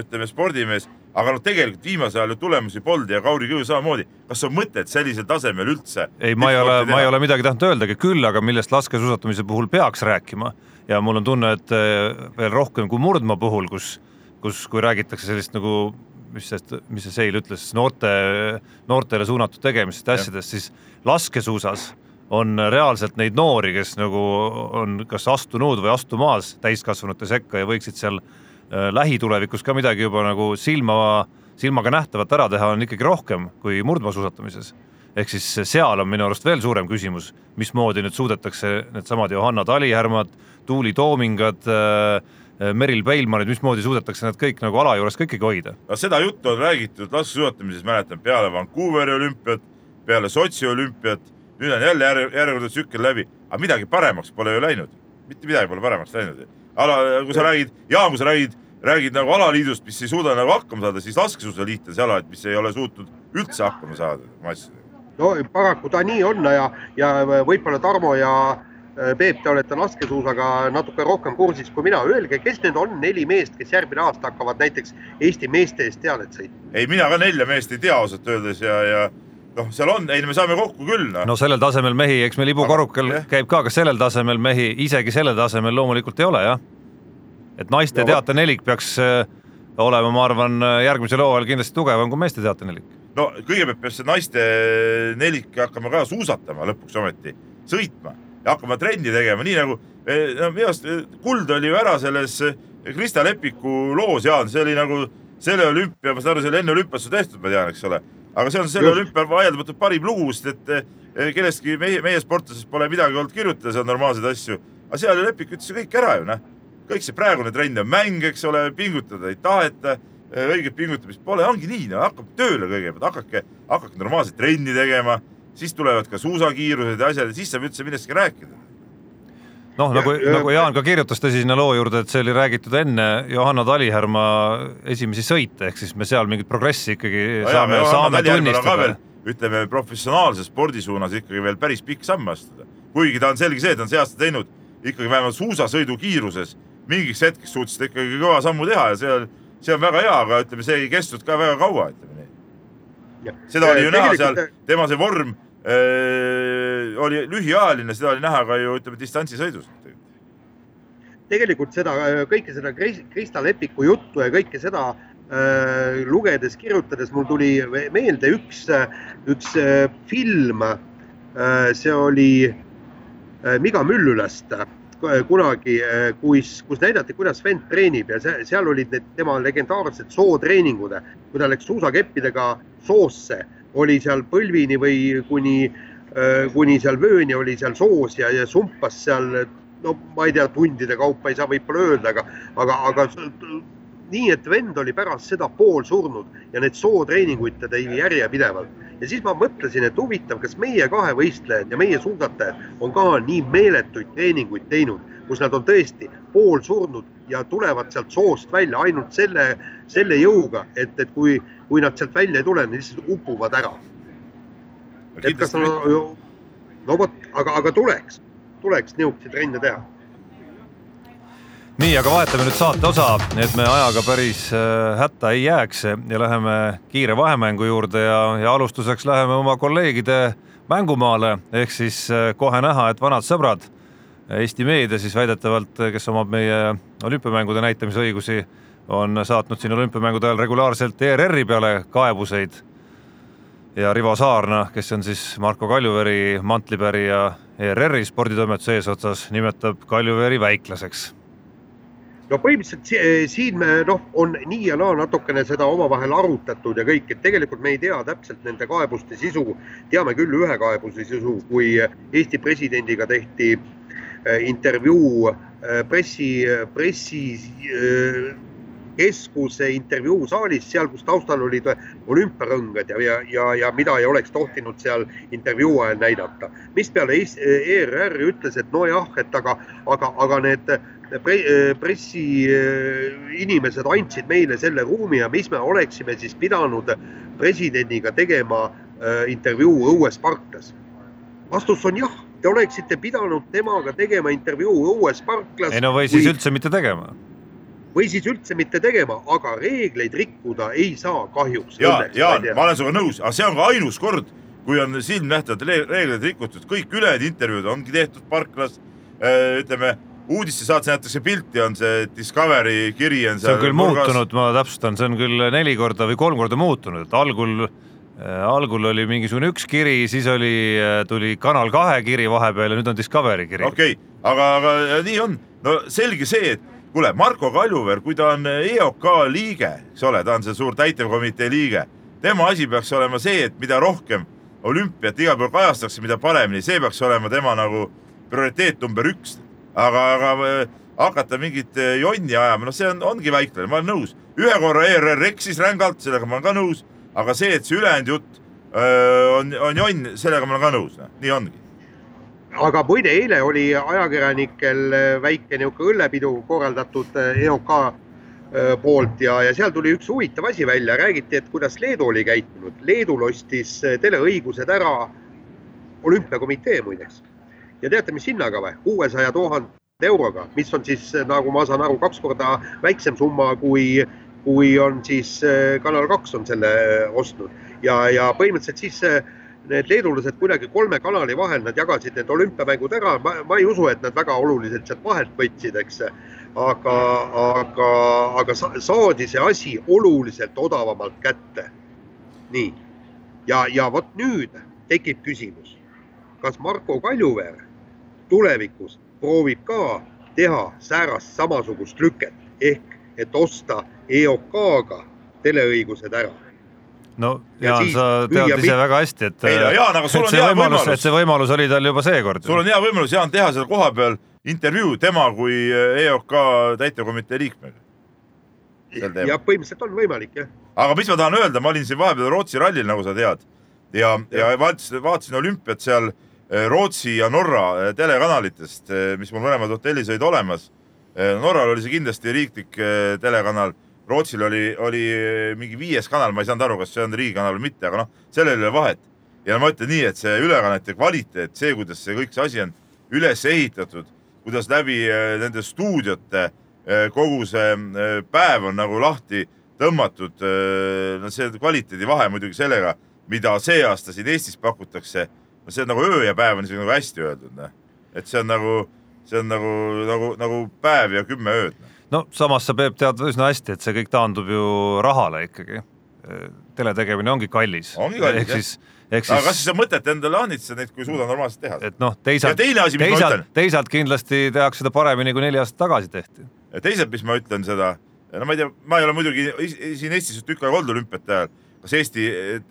ütleme spordimees, aga noh, tegelikult viimasel ajal ju tulemusi polnud ja Kauri Kõu samamoodi. kas on mõtet sellisel tasemel üldse? ei, ma ei ole, ma ei ole midagi tahtnud öeldagi, küll aga millest laskesuusatamise puhul peaks rääkima ja mul on tunne, et äh, veel rohkem kui murdmaa puhul, kus, kus, kui räägitakse sellist nagu mis see, mis see Seil ütles, noorte, noortele suunatud tegemistest, asjadest, siis laskesuusas on reaalselt neid noori, kes nagu on kas astunud või astumas täiskasvanute sekka ja võiksid seal äh, lähitulevikus ka midagi juba nagu silma, silmaga nähtavat ära teha, on ikkagi rohkem kui murdmaasuusatamises. ehk siis seal on minu arust veel suurem küsimus, mismoodi nüüd suudetakse needsamad Johanna Talihärmad, Tuuli Toomingad äh,, Äh, Meril Peilmanid, mismoodi suudetakse nad kõik nagu ala juures ka ikkagi hoida? no seda juttu on räägitud laskesuusatamises, mäletan peale Vancouveri olümpiat, peale Sotši olümpiat, nüüd on jälle järjekordne tsükkel läbi, aga midagi paremaks pole ju läinud, mitte midagi pole paremaks läinud. Ala, kui sa räägid, Jaan, kui sa räägid, räägid nagu alaliidust, mis ei suuda nagu hakkama saada, siis laskesuusaliit on see ala, et mis ei ole suutnud üldse hakkama saada oma asjadega. no paraku ta nii on ja, ja võib-olla Tarmo ja Äh, Peep, te olete laskesuusaga natuke rohkem kursis kui mina, öelge, kes need on neli meest, kes järgmine aasta hakkavad näiteks Eesti meeste eest teadet sõitma? ei, mina ka nelja meest ei tea ausalt öeldes ja, ja noh, seal on, ei me saame kokku küll no.. no sellel tasemel mehi, eks meil Ibu Korukal jah. käib ka, kas sellel tasemel mehi, isegi sellel tasemel loomulikult ei ole jah. et naiste no, teatenelik peaks äh, olema, ma arvan, järgmisel hooajal kindlasti tugevam kui meeste teatenelik. no kõigepealt peab see naiste nelik hakkama ka suusatama lõpuks ometi, sõitma ja hakkama trenni tegema, nii nagu eh, no minu arust eh, kuld oli ju ära selles eh, Krista Lepiku loos, Jaan, see oli nagu selle olümpia, ma saan aru, see oli enne olümpiat tehtud, ma tean, eks ole. Aga see on selle olümpia vaieldamatult parim lugu, sest et kellestki meie, meie sportlasest pole midagi olnud kirjutada seal normaalseid asju. aga seal ju Lepik ütles ju kõik ära ju noh. kõik see praegune trend on mäng, eks ole, pingutada ei taheta, õiget pingutamist pole, ongi nii, no hakkab tööle kõigepealt, hakake, hakake normaalselt trenni tegema siis tulevad ka suusakiirused ja asjad ja siis saab üldse millestki rääkida noh, nagu, nagu Jaan ka kirjutas tõsi sinna loo juurde, et see oli räägitud enne Johanna Talihärma esimesi sõite, ehk siis me seal mingit progressi ikkagi saame, saame tunnistada. ütleme professionaalse spordi suunas ikkagi veel päris pikk samm astuda, kuigi ta on selge see, et ta on see aasta teinud ikkagi vähemalt suusasõidu kiiruses mingiks hetkeks suutis ta ikkagi kõva sammu teha ja see on, see on väga hea, aga ütleme, see ei kestnud ka väga kaua, ütleme nii. seda oli ju näha seal, tema see vorm oli lühiajaline, seda oli näha ka ju ütleme distantsisõidus. tegelikult seda, kõike seda Krista Lepiku juttu ja kõike seda äh, lugedes, kirjutades mul tuli meelde üks, üks äh, film äh,. see oli äh, Miga Müllülast, kunagi, kus, kus näidati, kuidas vend treenib ja see, seal olid need tema legendaarsed sootreeningud, kui ta läks suusakeppidega soosse, oli seal põlvini või kuni, kuni seal vööni oli seal soos ja, ja sumpas seal no ma ei tea, tundide kaupa ei saa võib-olla öelda, aga, aga, aga nii, et vend oli pärast seda poolsurnud ja need sootreeninguid ta tegi järjepidevalt. ja siis ma mõtlesin, et huvitav, kas meie kahevõistlejad ja meie suusatajad on ka nii meeletuid treeninguid teinud, kus nad on tõesti poolsurnud ja tulevad sealt soost välja ainult selle, selle jõuga, et, et kui, kui nad sealt välja ei tule, nad lihtsalt upuvad ära. et kas nad, no vot, aga, aga tuleks, tuleks niisuguseid trenne teha. Nii, aga vahetame nüüd saate osa, et me ajaga päris äh, hätta ei jääks ja läheme kiire vahemängu juurde ja, ja alustuseks läheme oma kolleegide mängumaale, ehk siis äh, kohe näha, et vanad sõbrad, Eesti meedia siis väidetavalt, kes omab meie olümpiamängude näitamise õigusi, on saatnud siin olümpiamängude ajal regulaarselt ERR-i peale kaebuseid. ja Rivo Saarna, kes on siis Marko Kaljuveri mantlipärija ERR-i sporditoimetuse eesotsas, nimetab Kaljuveri väiklaseks no põhimõtteliselt siin me noh, on nii ja naa natukene seda omavahel arutatud ja kõik, et tegelikult me ei tea täpselt nende kaebuste sisu. teame küll ühe kaebuse sisu, kui Eesti presidendiga tehti intervjuu äh, pressi, pressi äh, keskuse intervjuusaalis, seal, kus taustal olid olümpiarõngad ja, ja, ja, ja mida ei oleks tohtinud seal intervjuu ajal näidata. mispeale ERR ütles, et nojah, et aga, aga, aga need pre, pressiinimesed andsid meile selle ruumi ja mis me oleksime siis pidanud presidendiga tegema intervjuu õues parklas? vastus on jah, te oleksite pidanud temaga tegema intervjuu õues parklas. ei no või siis kui... üldse mitte tegema. või siis üldse mitte tegema, aga reegleid rikkuda ei saa kahjuks. ja, Jaan, ma olen sinuga nõus, aga see on ka ainus kord, kui on silmnähtavalt reegleid rikutud, kõik ülejäänud intervjuud ongi tehtud parklas. Äh, ütleme uudistesaates näidatakse pilti, on see Discovery kiri on seal. see on küll nurgas. muutunud, ma täpsustan, see on küll neli korda või kolm korda muutunud, et algul algul oli mingisugune üks kiri, siis oli äh,, tuli Kanal kahe kiri vahepeal ja nüüd on Discovery kiri. okei okay., aga, aga nii on, no selge see, et kuule, Marko Kaljuveer, kui ta on EOK liige, eks ole, ta on see suur täitevkomitee liige, tema asi peaks olema see, et mida rohkem olümpiat igal pool kajastatakse, mida paremini, see peaks olema tema nagu prioriteet number üks aga, aga äh, hakata mingit äh, jonni ajama, noh, see on, ongi väiklane, ma olen nõus. ühe korra ERR eksis rängalt, sellega ma olen ka nõus, aga see, et see ülejäänud jutt öö, äh, on, on jonn, sellega ma olen ka nõus, noh, nii ongi aga muide, eile oli ajakirjanikel väike niisugune õllepidu korraldatud EOK poolt ja, ja seal tuli üks huvitav asi välja, räägiti, et kuidas Leedu oli käitunud. Leedul ostis teleõigused ära olümpiakomitee muideks ja teate, mis hinnaga või? kuuesaja tuhande euroga, mis on siis nagu ma saan aru, kaks korda väiksem summa, kui, kui on siis eh, Kanal kaks on selle eh, ostnud. Ja, ja põhimõtteliselt siis eh, need leedulased kuidagi kolme kanali vahel, nad jagasid need olümpiamängud ära, ma ei usu, et nad väga oluliselt sealt vahelt võtsid, eks. aga, aga, aga saadi see asi oluliselt odavamalt kätte. nii, ja, ja vot nüüd tekib küsimus, kas Marko Kaljuveer tulevikus proovib ka teha säärast samasugust lüket? Ehk et osta EOK-ga teleõigused ära no Jaan, sa tead ise väga hästi, et, ei, Jaan, aga sul on hea võimalus, võimalus., et see võimalus oli tal juba seekord. sul on hea võimalus, Jaan, teha seal kohapeal intervjuu tema kui EOK täitevkomitee liikmega. jah, põhimõtteliselt on võimalik, jah. aga mis ma tahan öelda, ma olin siin vahepeal Rootsi rallil, nagu sa tead ja, ja, ja vaatasin, vaatasin olümpiat seal Eh, Rootsi ja Norra eh, telekanalitest, mis mul mõlemad hotellis olid olemas. Norral oli see kindlasti riiklik telekanal, Rootsil oli, oli mingi viies kanal, ma ei saanud aru, kas see on riigikanal või mitte, aga noh, sellel ei ole vahet. ja ma ütlen nii, et see ülekannete kvaliteet, see, kuidas see kõik see asi on üles ehitatud, kuidas läbi nende stuudiote kogu see päev on nagu lahti tõmmatud. no see kvaliteedivahe muidugi sellega, mida see aasta siin Eestis pakutakse no see on nagu öö ja päev on isegi nagu hästi öeldud, noh. et see on nagu, see on nagu, nagu, nagu päev ja kümme ööd. no samas sa, Peep, tead üsna hästi, et see kõik taandub ju rahale ikkagi. teletegemine ongi kallis. ongi kallis, ehk siis, ehk siis. aga kas siis on mõtet endale ahnitseda neid, kui suuda normaalselt teha? et noh, teisalt, teisalt, teisalt kindlasti tehakse seda paremini, kui neli aastat tagasi tehti. ja teisalt, mis ma ütlen seda, no ma ei tea, ma ei ole muidugi siin Eestis tükk aega olnud olümpiate ajal kas Eesti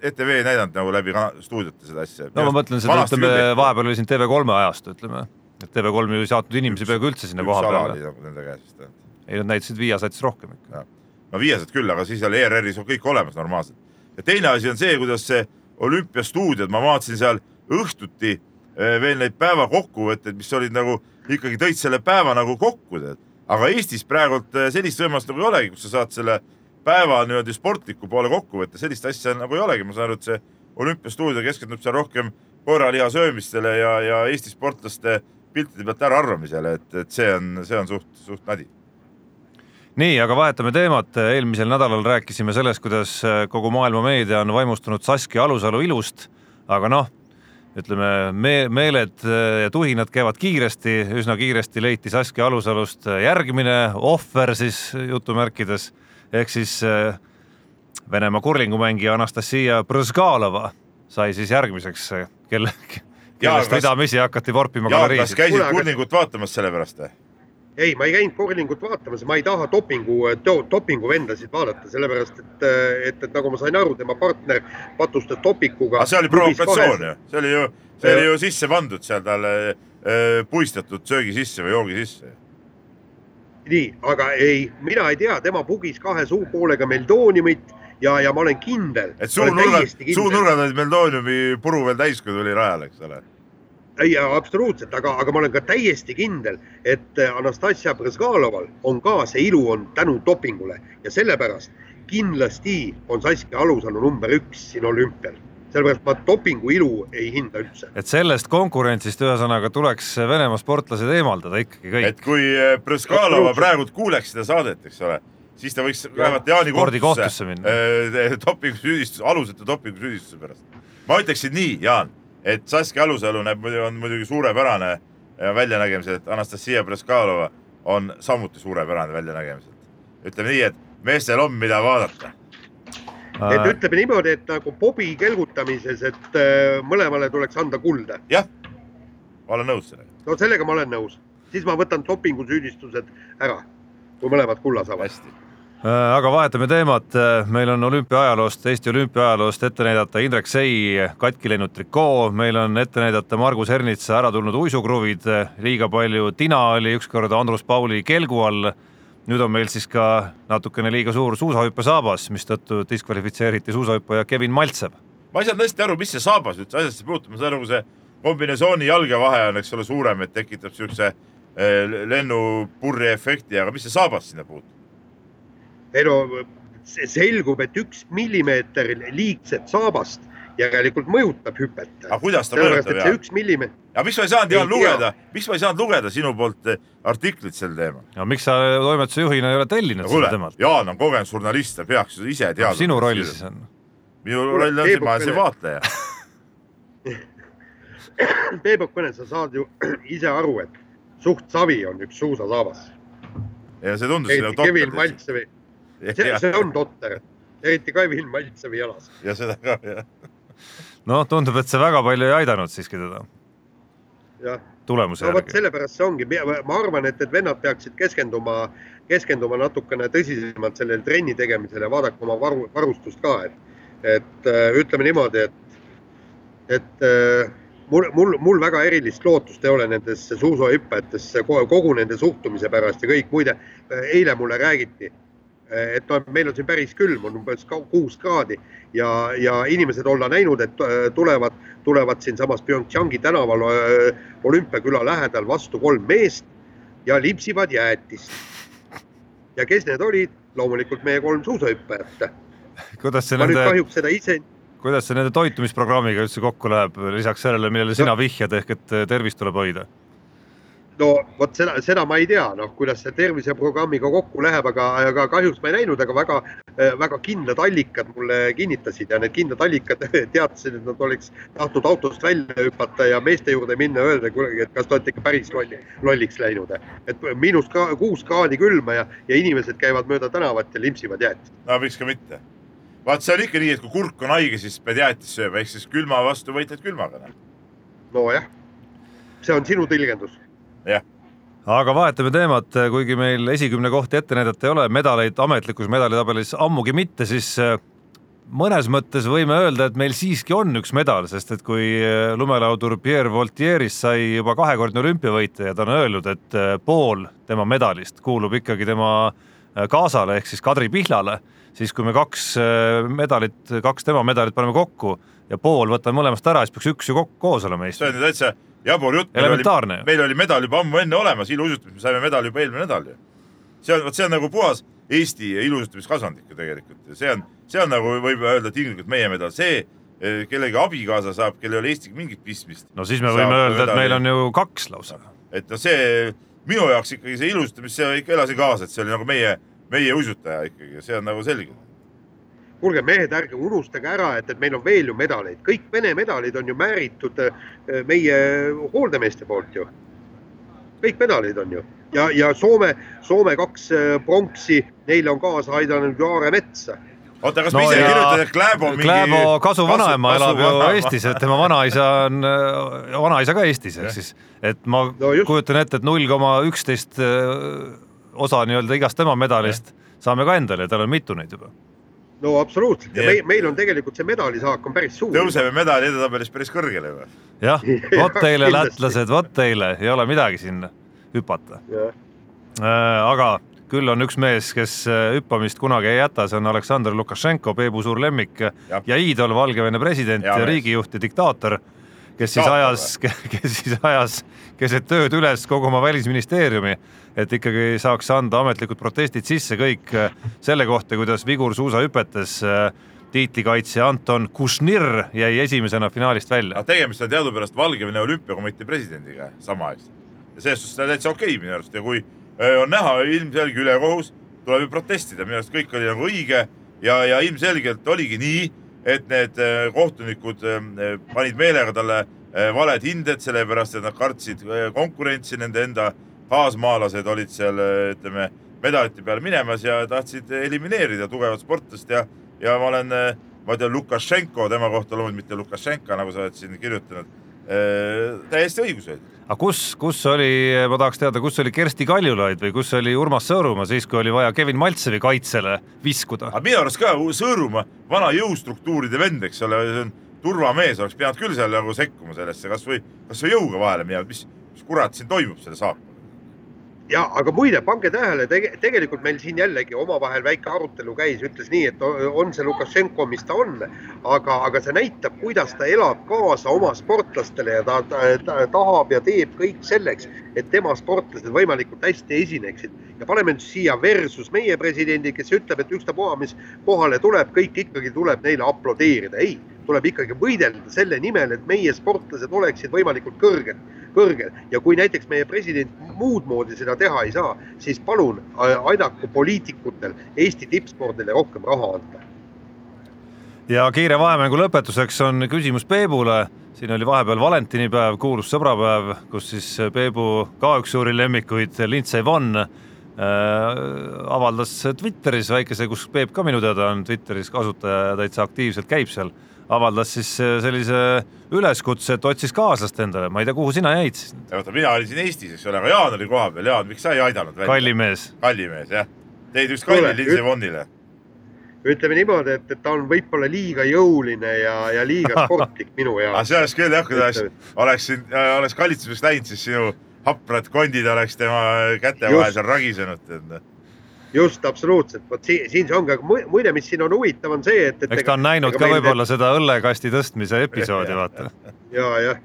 ETV ei näidanud nagu läbi stuudiote seda asja? no ma mõtlen seda, ütleme vahepeal oli siin TV3 ajastu, ütleme, et TV3 ju ei saatnud inimesi peaaegu üldse sinna koha peale. Nende käes vist. ei, nad näitasid Viasatis rohkem ikka. no Viasat küll, aga siis oli ERR-is on kõik olemas normaalselt. ja teine asi on see, kuidas see olümpiastuudiod, ma vaatasin seal õhtuti eh, veel neid päeva kokkuvõtteid, mis olid nagu ikkagi tõid selle päeva nagu kokku, tead. aga Eestis praegult eh, sellist võimalust nagu ei olegi, kus sa saad selle päeva niimoodi sportliku poole kokku võtta, sellist asja nagu ei olegi, ma saan aru, et see olümpiastuudio keskendub seal rohkem koeraliha söömistele ja, ja Eesti sportlaste piltide pealt äraarvamisele, et, et see on, see on suht, suht nadi. nii, aga vahetame teemat, eelmisel nädalal rääkisime sellest, kuidas kogu maailma meedia on vaimustunud Saskia Alusalu ilust, aga noh, ütleme me, meeled ja tuhinad käivad kiiresti, üsna kiiresti leiti Saskia Alusalust järgmine ohver siis jutumärkides ehk siis äh, Venemaa kurlingumängija Anastasia Brõzgalova sai siis järgmiseks, äh, kelle, kellest kas... ridamisi hakati vorpima galeriisid. kas käisid kurlingut vaatamas sellepärast või? ei, ma ei käinud kurlingut vaatamas, ma ei taha dopingu dopinguvendasid vaadata, sellepärast et, et, et nagu ma sain aru, tema partner patustas dopinguga. aga see oli provokatsioon ju, see oli ju, see oli ju sisse pandud seal talle äh, puistatud söögi sisse või joogi sisse nii, aga ei, mina ei tea, tema pugis kahe suupoolega meldooniumit ja, ja ma olen kindel. et suunurgad, suunurgad olid meldooniumi puru veel täis, kui tuli rajale, eks ole ei, absoluutselt, aga, aga ma olen ka täiesti kindel, et Anastasia Brõzgaloval on ka see ilu on tänu dopingule ja sellepärast kindlasti on Saskia Alusalu number üks siin olümpial sellepärast ma dopingu ilu ei hinda üldse. et sellest konkurentsist ühesõnaga tuleks Venemaa sportlased eemaldada ikkagi kõik. et kui eh, Brõskalova praegult kuuleks seda saadet, eks ole, siis ta võiks vähemalt Jaani kohtusse minna äh, dopingusüüdistuse, aluseta dopingusüüdistuse pärast. ma ütleksin nii, Jaan, et Saskia Alusalu näeb, on muidugi suurepärane väljanägemisel, et Anastasia Brõskalova on samuti suurepärane väljanägemiselt. ütleme nii, et meestel on, mida vaadata et ütleme niimoodi, et nagu Bobi kelgutamises, et äh, mõlemale tuleks anda kulda. jah, ma olen nõus sellega. no sellega ma olen nõus, siis ma võtan dopingusüüdistused ära, kui mõlemad kulla saavad. hästi aga vahetame teemat, meil on olümpiaajaloost, Eesti olümpiaajaloost ette näidata Indrek Sei katki läinud trikoo, meil on ette näidata Margus Ernitsa ära tulnud uisukruvid, liiga palju tina oli ükskord Andrus Pauli kelgu all. Nüüd on meil siis ka natukene liiga suur suusahüppesaabas, mistõttu diskvalifitseeriti suusahüppaja Kevin Maltsev. ma ei saanud hästi aru, mis see saabas üldse asjasse puutub, ma saan aru, see kombinesooni jalge vahe on, eks ole, suurem, et tekitab siukse eh, lennupurri efekti, aga mis see saabas sinna puutub? Ei no selgub, et üks millimeeter liigset saabast järelikult mõjutab hüpet. aga kuidas ta mõjutab? see üks millimeeter. aga miks ma ei saanud Jaan lugeda, miks ma ei saanud lugeda sinu poolt eh, artiklit sel teemal? no miks sa toimetuse juhina ei ole tellinud seda temalt? Jaan on kogenud žurnalist, ta peaks ise teadma. sinu roll siis on? minu roll on see, ma olen see vaatleja Peep Kõne, sa saad ju ise aru, et suht savi on üks suusasaabas. ja see tundus. Kevin Maltsevi, see, see on totter, eriti Kevin Maltsevi jalas. ja seda ka, jah noh, tundub, et see väga palju ei aidanud siiski teda. tulemuse no, järgi. sellepärast see ongi, ma arvan, et, et vennad peaksid keskenduma, keskenduma natukene tõsisemalt sellele trenni tegemisele, vaadake oma varu, varustust ka, et, et äh, ütleme niimoodi, et, et äh, mul, mul, mul väga erilist lootust ei ole nendesse suusahüppajatesse kogu nende suhtumise pärast ja kõik. muide, eile mulle räägiti et no meil on siin päris külm, on umbes kuus kraadi ja, ja inimesed olla näinud, et äh, tulevad, tulevad siinsamas Pyeongchangi tänaval äh, olümpiaküla lähedal vastu kolm meest ja lipsivad jäätist. ja kes need olid? loomulikult meie kolm suusahüppajat. kuidas see nende, kahjuks seda ise kuidas see nende toitumisprogrammiga üldse kokku läheb, lisaks sellele, millele sina vihjad, ehk et tervist tuleb hoida? No vot seda, seda ma ei tea, noh, kuidas see terviseprogrammiga kokku läheb, aga, aga kahjuks ma ei näinud, aga väga, väga kindlad allikad mulle kinnitasid ja need kindlad allikad teatasid, et nad oleks tahtnud autost välja hüpata ja meeste juurde minna öelda, et kas te olete ikka päris lolli, lolliks läinud. et miinus kuus kraadi külma ja, ja inimesed käivad mööda tänavat ja limpsivad jäätist. no miks ka mitte. vaat see on ikka nii, et kui kurk on haige, siis pead jäätist sööma, ehk siis külma vastu võitled külmaga. Noh. nojah, see on sinu tõlgendus. Jah aga vahetame teemat, kuigi meil esikümne kohti ette näidata ei ole, medaleid ametlikus medalitabelis ammugi mitte, siis äh, mõnes mõttes võime öelda, et meil siiski on üks medal, sest et kui äh, lumelaudur Pierre Voltieris sai juba kahekordne olümpiavõitja ja ta on öeldud, et äh, pool tema medalist kuulub ikkagi tema kaasale ehk siis Kadri Pihlale, siis kui me kaks medalit, kaks tema medalit paneme kokku ja pool võtame mõlemast ära, siis peaks üks ju kokku koos olema Eestis. see on ju täitsa jabur jutt. elementaarne ju. meil oli medal juba ammu enne olemas, iluuisutamises me saime medali juba eelmine nädal ju. see on, vot see on nagu puhas Eesti iluuisutamiskasvandik ju tegelikult ja see on, see on nagu võib öelda tinglikult meie medal, see eh, kellegi abikaasa saab, kellel ei ole Eestiga mingit pistmist. no siis me võime öelda, et meil on ju kaks lausa. et no see minu jaoks ikkagi see iluuisutamine, see ikka elasin kaasa, et see oli nagu meie, meie uisutaja ikkagi see on nagu selge kuulge mehed, ärge unustage ära, et, et meil on veel ju medaleid, kõik Vene medalid on ju määritud äh, meie hooldemeeste poolt ju. kõik medalid on ju ja, ja Soome, Soome kaks äh, pronksi, neile on kaasa aidanud ju Aare Metsa oota, kas no, me ise kirjutame, et Kläbo mingi Kläbo kasu vanaema elab ju vanaema. Eestis, et tema vanaisa on, äh, vanaisa ka Eestis, ehk siis, et ma no, just. kujutan ette, et null koma üksteist osa nii-öelda igast tema medalist ja. saame ka endale ja tal on mitu neid juba no absoluutselt. Ja meil, meil on tegelikult see medalisaak on päris suur. tõuseme medali edetabelis päris kõrgele või? jah, vot teile lätlased, vot teile, ei ole midagi siin hüpata. Äh, aga küll on üks mees, kes äh, hüppamist kunagi ei jäta, see on Aleksandr Lukašenko, Peebu suur lemmik ja, ja iidol, Valgevene president ja, ja riigijuht ja diktaator, kes siis ajas, kes siis ajas keset ööd üles kogu oma välisministeeriumi et ikkagi saaks anda ametlikud protestid sisse kõik äh, selle kohta, kuidas vigursuusahüpetes äh, tiitlikaitsja Anton Kušnir jäi esimesena finaalist välja. tegemist on teadupärast Valgevene olümpiakomitee presidendiga samaaegselt ja selles suhtes täitsa okei okay, minu arust. Ja kui äh, on näha ilmselge ülekohus, tuleb ju protestida, minu arust kõik oli nagu õige ja, ja ilmselgelt oligi nii, et need kohtunikud panid meelega talle valed hinded, sellepärast et nad kartsid konkurentsi nende enda kaasmaalased olid seal, ütleme, medalite peale minemas ja tahtsid elimineerida tugevat sportlast ja, ja ma olen, ma tean, Lukašenko tema kohta loomulikult, mitte Lukašenka, nagu sa oled siin kirjutanud äh,. täiesti õigus oli. Aga kus, kus oli, ma tahaks teada, kus oli Kersti Kaljulaid või kus oli Urmas Sõõrumaa siis, kui oli vaja Kevin Maltsevi kaitsele viskuda? aga minu arust ka Sõõrumaa, vana jõustruktuuride vend, eks ole, see on turvamees, oleks pidanud küll seal nagu sekkuma sellesse, kasvõi, kasvõi jõuga vahele minema, mis, mis kurat siin toimub selle saatma ja aga muide, pange tähele tege,, tegelikult meil siin jällegi omavahel väike arutelu käis, ütles nii, et on see Lukašenko, mis ta on, aga, aga see näitab, kuidas ta elab kaasa oma sportlastele ja ta, ta, ta tahab ja teeb kõik selleks, et tema sportlased võimalikult hästi esineksid. ja paneme nüüd siia versus meie presidendi, kes ütleb, et ükstapuha, mis kohale tuleb, kõik ikkagi tuleb neile aplodeerida. ei, tuleb ikkagi võidelda selle nimel, et meie sportlased oleksid võimalikult kõrged kõrgel ja kui näiteks meie president muud moodi seda teha ei saa, siis palun äh, aidaku poliitikutel Eesti tippspordile rohkem raha anda. ja kiire vahemängu lõpetuseks on küsimus Peebule. siin oli vahepeal valentinipäev, kuulus sõbrapäev, kus siis Peebu ka üks suuri lemmikuid, Lindsey Vonn äh, avaldas Twitteris väikese, kus Peep ka minu teada on Twitteris kasutaja ja täitsa aktiivselt käib seal avaldas siis äh, sellise üleskutse, et otsis kaaslast endale, ma ei tea, kuhu sina jäid siis? oota, mina olin siin Eestis, eks ole, aga Jaan oli kohapeal, Jaan, miks sa ei aidanud välja? kallimees. kallimees, jah. teid üks kalli Lindsey Vonnile. ütleme niimoodi, et, et ta on võib-olla liiga jõuline ja, ja liiga sportlik minu jaoks. see oleks küll jah, kui ta oleks, oleks siin, äh, oleks kalitsuseks läinud, siis sinu haprad kondid oleks tema käte vahel seal ragisenud just, absoluutselt, vot siin, siin see ongi, aga muide, mis siin on huvitav, on see, et, et. eks ta on näinud ka võib-olla seda õllekasti tõstmise episoodi, vaata. ja, jah,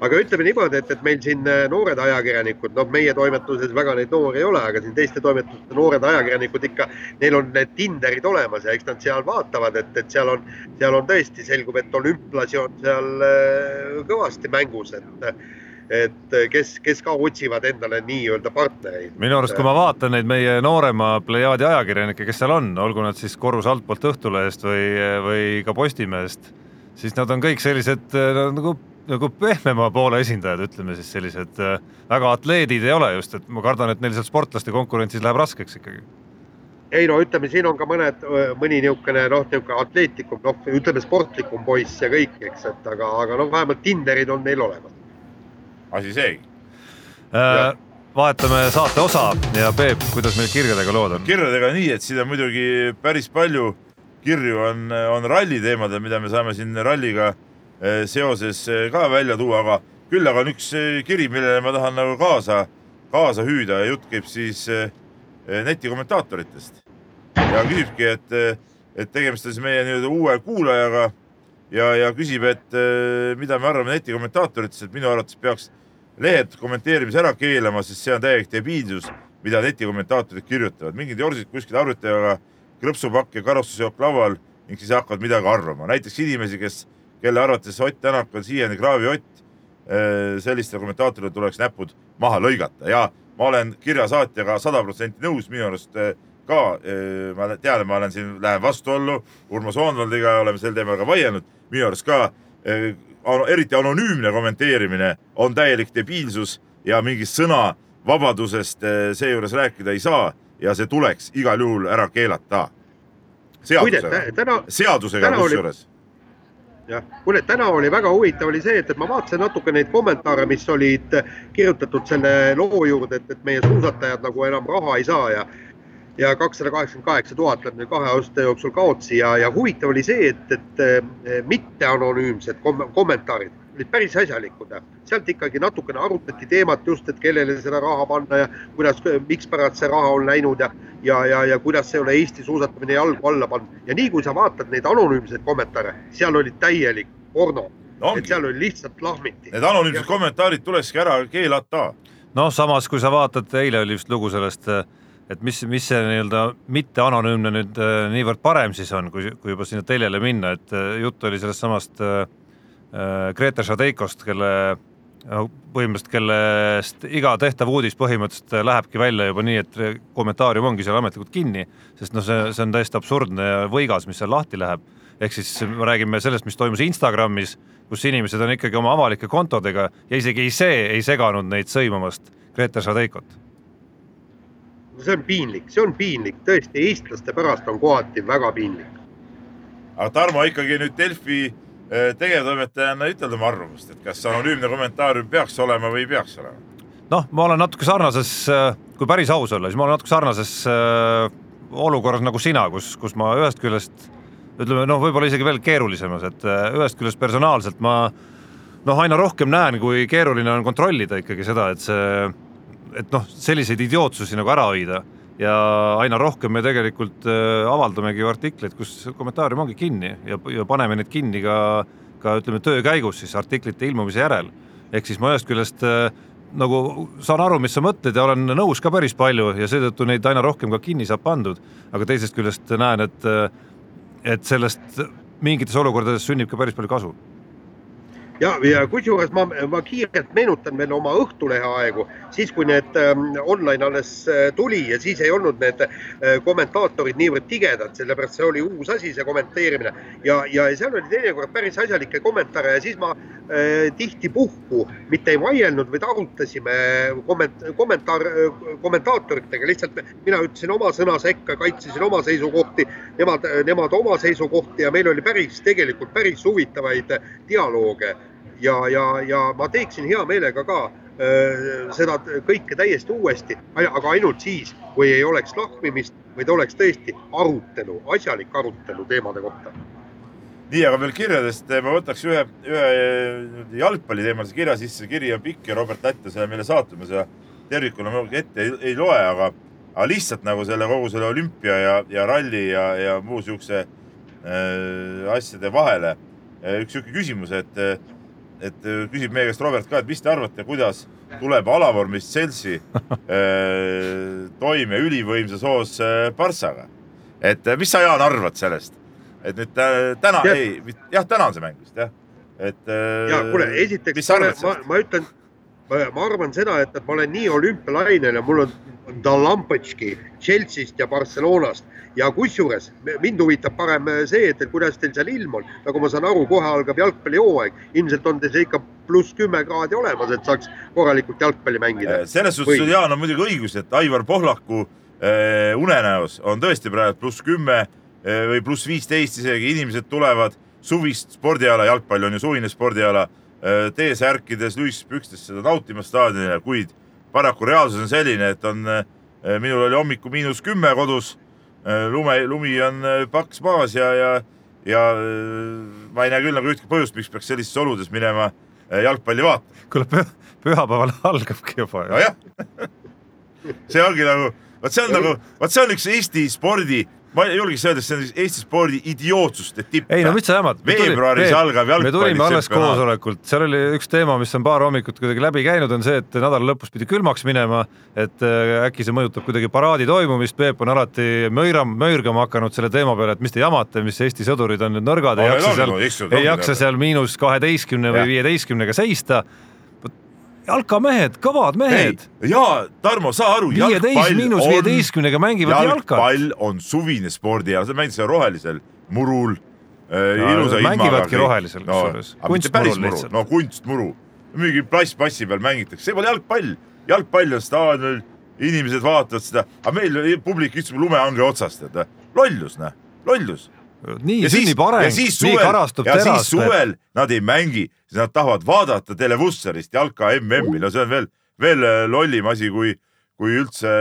aga ütleme niimoodi, et, et meil siin äh, noored ajakirjanikud, noh, meie toimetuses väga neid noori ei ole, aga siin teiste toimetuste noored ajakirjanikud ikka, neil on need Tinderid olemas ja eks nad seal vaatavad, et, et seal on, seal on tõesti selgub, et olümplasi on seal äh, kõvasti mängus, et et kes, kes ka otsivad endale nii-öelda partnereid. minu arust, kui ma vaatan neid meie noorema plejaadi ajakirjanikke, kes seal on, olgu nad siis korrus altpoolt Õhtulehest või, või ka Postimehest, siis nad on kõik sellised nagu nagu pehmema poole esindajad, ütleme siis sellised väga atleedid ei ole just, et ma kardan, et neil seal sportlaste konkurentsis läheb raskeks ikkagi ei no ütleme, siin on ka mõned, mõni niisugune noh, niisugune atleetlikum, noh, ütleme sportlikum poiss ja kõik, eks, et aga, aga noh, vähemalt Tinderid on neil olemas. Asi seegi äh,. vahetame saate osa ja Peep, kuidas meil kirjadega lood on? kirjadega nii, et siin on muidugi päris palju kirju on, on ralli teemadel, mida me saame siin ralliga eh, seoses eh, ka välja tuua, aga küll aga on üks eh, kiri, millele ma tahan nagu kaasa, kaasa hüüda ja jutt käib siis netikommentaatoritest ja küsibki, et, et tegemist on siis meie nii-öelda uue kuulajaga ja, ja küsib, et mida me arvame netikommentaatoritest, et minu arvates peaks lehed kommenteerimise ära keelama, sest see on täielik debiilsus, mida netikommentaatorid kirjutavad, mingid jorsid kuskil arvuti taga, krõpsupakk ja karastusjook laual ning siis hakkavad midagi arvama, näiteks inimesi, kes, kelle arvates Ott Tänak on siiani kraaviott, sellistele kommentaatorile tuleks näpud maha lõigata. Ja ma olen kirjasaatjaga sada protsenti nõus, minu arust ka, ma tean, et ma olen siin, lähen vastuollu Urmas Oonvaldiga, oleme sel teemal ka vaielnud, minu arust ka eriti anonüümne kommenteerimine on täielik debiilsus ja mingist sõnavabadusest seejuures rääkida ei saa ja see tuleks igal juhul ära keelata. seadusega, seadusega kusjuures jah, kuule, täna oli väga huvitav oli see, et, et ma vaatasin natuke neid kommentaare, mis olid kirjutatud selle loo juurde, et, et meie suusatajad nagu enam raha ei saa ja ja kakssada kaheksakümmend kaheksa tuhat läheb nüüd kahe aasta jooksul kaotsi ja, ja huvitav oli see, et, et mitteanonüümsed kom kommentaarid olid päris asjalikud. sealt ikkagi natukene arutati teemat just, et kellele seda raha panna ja kuidas, mikspärast see raha on läinud ja, ja, ja, ja kuidas ei ole Eesti suusatamine jalgu alla pannud ja nii kui sa vaatad neid anonüümseid kommentaare, seal oli täielik porno no,. et seal oli lihtsalt lahmiti. Need anonüümsed ja... kommentaarid tulekski ära keelata. noh, samas kui sa vaatad, eile oli vist lugu sellest et mis, mis see nii-öelda mitte anonüümne nüüd äh, niivõrd parem siis on, kui, kui juba sinna teljele minna, et äh, jutt oli sellest samast äh, äh Grete Šadeikost, kelle põhimõtteliselt, kellest iga tehtav uudis põhimõtteliselt lähebki välja juba nii, et kommentaarium ongi seal ametlikult kinni, sest noh, see, see on täiesti absurdne ja võigas, mis seal lahti läheb. ehk siis me räägime sellest, mis toimus Instagramis, kus inimesed on ikkagi oma avalike kontodega ja isegi see ei seganud neid sõimamast Grete Šadeikot see on piinlik, see on piinlik, tõesti, eestlaste pärast on kohati väga piinlik. aga Tarmo ikkagi nüüd Delfi eh, tegevtoimetajana ütled oma arvamust, et kas anonüümne kommentaarium peaks olema või ei peaks olema? noh, ma olen natuke sarnases, eh, kui päris aus olla, siis ma olen natuke sarnases äh, olukorras nagu sina, kus, kus ma ühest küljest ütleme noh, võib-olla isegi veel keerulisemas, et ühest küljest personaalselt ma noh, aina rohkem näen, kui keeruline on kontrollida ikkagi seda, et see et noh, selliseid idiootsusi nagu ära hoida. Ja aina rohkem me tegelikult äh, avaldamegi ju artikleid, kus kommentaarium ongi kinni ja, ja paneme neid kinni ka, ka ütleme töö käigus siis artiklite ilmumise järel. ehk siis ma ühest küljest äh, nagu saan aru, mis sa mõtled ja olen nõus ka päris palju ja seetõttu neid aina rohkem ka kinni saab pandud, aga teisest küljest näen, et, äh, et sellest mingites olukordades sünnib ka päris palju kasu ja, ja kusjuures ma, ma kiirelt meenutan veel oma Õhtulehe aegu, siis kui need ähm, online alles äh, tuli ja siis ei olnud need äh, kommentaatorid niivõrd tigedad, sellepärast see oli uus asi, see kommenteerimine. Ja, ja seal oli teinekord päris asjalikke kommentaare ja siis ma äh, tihti puhku mitte ei vaielnud, vaid arutasime komment-, kommentaar, kommentaatoritega, lihtsalt mina ütlesin oma sõna sekka, kaitsesin oma seisukohti, nemad, nemad oma seisukohti ja meil oli päris, tegelikult päris huvitavaid dialoog ja, ja, ja ma teeksin hea meelega ka äh, seda kõike täiesti uuesti, aga ainult siis, kui ei oleks lahmimist, vaid oleks tõesti arutelu, asjalik arutelu teemade kohta. nii, aga veel kirjadest ma võtaks ühe, ühe jalgpalliteemalise kirja sisse, kiri on pikk ja Robert Lätte selle meile saatma, seda tervikuna ma ette ei, ei loe, aga, aga lihtsalt nagu selle kogu selle olümpia ja, ja ralli ja, ja muu siukse äh, asjade vahele. Üks sihuke küsimus, et et äh, küsib meie käest Robert ka, et mis te arvate, kuidas tuleb alavormist Chelsea äh, toime ülivõimsas hoos Barssaga. Äh, et mis sa, Jaan, arvad sellest? et nüüd täna, ei, jah, täna on see mäng vist jah, et. ja kuule, esiteks ma, ma ütlen, ma arvan seda, et, ma olen nii olümpialainel ja mul on Dalampõtski Chelsea'st ja Barcelonast ja kusjuures mind huvitab parem see, et kuidas teil seal ilm on, nagu ma saan aru, kohe algab jalgpallihooaeg, ilmselt on teil see ikka pluss kümme kraadi olemas, et saaks korralikult jalgpalli mängida. selles suhtes sul Jaan on muidugi õigus, et Aivar Pohlaku unenäos on tõesti praegu pluss kümme või pluss viisteist isegi, inimesed tulevad suvist spordiala, jalgpall on ju suvine spordiala, T-särkides, luispükstes seda nautimas staadionile, kuid paraku reaalsus on selline, et on, minul oli hommikul miinus kümme kodus, lume, lumi on paks maas ja, ja, ja ma ei näe küll nagu ühtki põhjust, miks peaks sellistes oludes minema jalgpalli vaatama. kuule, pühapäeval algabki juba. nojah see ongi nagu, vot see on nagu, vot see on üks Eesti spordi ma julgeks öelda, see on Eesti spordi idiootsuste tipp. ei no mis sa jamad. veebruaris algab jalgpalli. me tulime alles koosolekult, seal oli üks teema, mis on paar hommikut kuidagi läbi käinud, on see, et nädala lõpus pidi külmaks minema. et äh, äkki see mõjutab kuidagi paraadi toimumist, Peep on alati möiram, möirgama hakanud selle teema peale, et mis te jamate, mis Eesti sõdurid on nüüd nõrgad, ei jaksa seal, ei jaksa seal miinus kaheteistkümne või viieteistkümnega seista jalkamehed, kõvad mehed. ja Tarmo, saa aru. viieteist miinus viieteistkümnega mängivad jalkat. jalgpall on suvine spordiala, sa mängid seal rohelisel murul äh,. ilusa ilmaga. mängivadki rohelisel kusjuures no,, kunstmurul lihtsalt. no kunstmuru, mingi plastmassi peal mängitakse, see pole jalgpall, jalgpall on staadionil, inimesed vaatavad seda, aga meil publik istub lumehange otsas, tead, lollus, noh, lollus nii sünnib areng, nii karastub teras. ja siis suvel nad ei mängi, siis nad tahavad vaadata televusserist jalka MM-i, no see on veel, veel äh, lollim asi, kui, kui üldse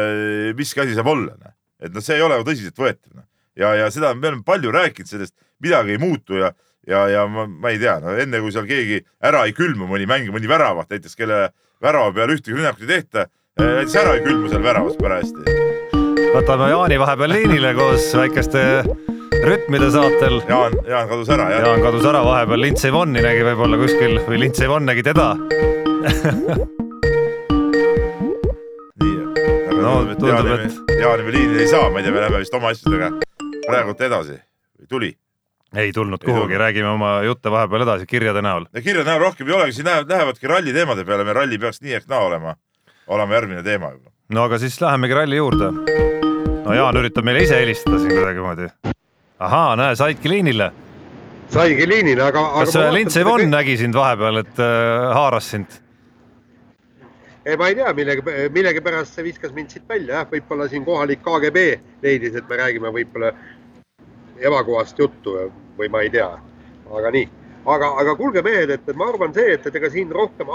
miski asi saab olla. Noh. et noh, see ei ole tõsiseltvõetav no.. ja, ja seda me oleme palju rääkinud sellest, midagi ei muutu ja, ja, ja ma, ma ei tea, no enne kui seal keegi ära ei külmu, mõni mängija, mõni väravat näiteks, kelle värava peale ühtegi rünnakut ei tehta, äh, näiteks ära ei külmu seal väravas parajasti. võtame Jaani vahepeal liinile koos väikeste rütmide saatel. Jaan, Jaan kadus ära, jah? Jaan kadus ära vahepeal, Lindsey Vonni nägi võib-olla kuskil või Lindsey Vonn nägi teda nii, aga no, tundub, Jaani, et Jaani me liinile ei saa, ma ei tea, me läheme vist oma asjadega praegult edasi. tuli? ei tulnud kuhugi, räägime oma jutte vahepeal edasi kirjade näol. kirjade näol rohkem ei olegi, siin lähevad, lähevadki ralli teemade peale, meil ralli peaks nii ehk naa olema, olema järgmine teema juba. no aga siis lähemegi ralli juurde. no Jaan üritab meile ise helistada siin kuidagimoodi ahaa, näe, saidki liinile. saigi liinile, aga. kas Lindsey Vonn kõik... nägi sind vahepeal, et äh, haaras sind? ei, ma ei tea, millegi, millegipärast see viskas mind siit välja, jah, võib-olla siin kohalik KGB leidis, et me räägime võib-olla ebakohast juttu või ma ei tea, aga nii. aga, aga kuulge, mehed, et ma arvan see, et, et ega siin rohkem,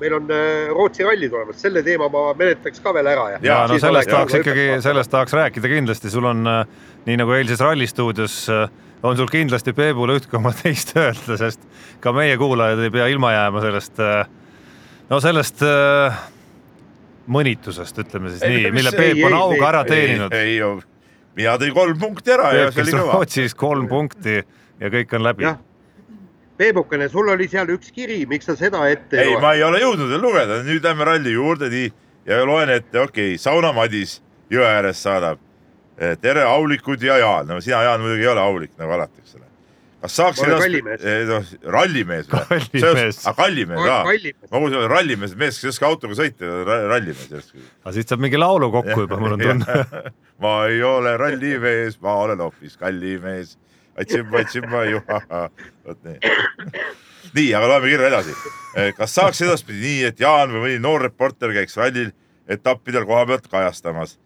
meil on äh, Rootsi ralli tulemas, selle teema ma menetleks ka veel ära ja. ja no sellest tahaks ikkagi, sellest tahaks rääkida kindlasti, sul on äh, nii nagu eilses Ralli stuudios äh, on sul kindlasti Peebule üht koma teist öelda, sest ka meie kuulajad ei pea ilma jääma sellest, no sellest mõnitusest, ütleme siis ei, nii, mille Peep on auga ära teeninud. ei, ei, mina tõin kolm punkti ära Peep, ja see oli kõva. Rootsis kolm punkti ja kõik on läbi. Peebukene, sul oli seal üks kiri, miks sa seda ette ei loe? ei, ma ei ole jõudnud veel lugeda, nüüd lähme ralli juurde, nii, ja loen ette, okei okay,, Sauna Madis jõe ääres saadab Eh, tere, aulikud ja Jaan, no sina, Jaan, muidugi ei ole aulik nagu alati, eks ole. kas saaks ennast, eh, noh, rallimees või? kallimees. aga kallimees ka. ma kuulsin, rallimees, mees, kes ei oska autoga sõita, rallimees. aga siit saab mingi laulu kokku juba, mul on tunne ma ei ole rallimees, ma olen hoopis kallimees. Atsimba, atsimba, juha, vot nii. nii, aga loeme kirja edasi. Eh, kas saaks edaspidi nii, et Jaan või mõni noor reporter käiks rallil etappidel koha pealt kajastamas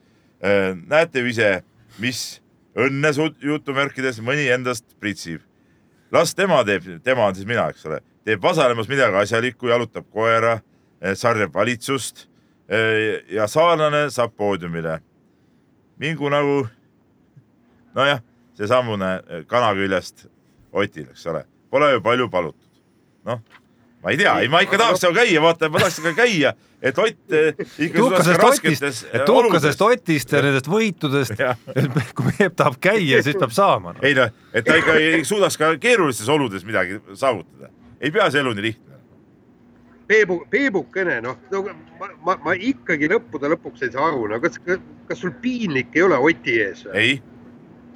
Äh, näete ju ise, mis õnne jutumärkides mõni endast pritsib. las tema teeb, tema on siis mina, eks ole, teeb Vasalemmas midagi asjalikku, jalutab koera, äh, sarjab valitsust ja saarlane saab poodiumile. mingu nagu, nojah, seesamune kana küljest Otil, eks ole, pole ju palju palutud. noh ma ei tea, ei ma ikka tahaks seal käia, vaata, ma tahaks ikka käia, et Ott eh, ikka tuhkasest Otist, et tuhkasest Otist ja nendest võitudest, et kui Peep tahab käia, siis peab saama no.. ei noh, et ta ikka ei suudaks ka keerulistes oludes midagi saavutada. ei pea see elu nii lihtne. Peebu, Peebukene, noh no, ma, ma, ma ikkagi lõppude lõpuks ei saa aru, no kas, kas sul piinlik ei ole Oti ees ei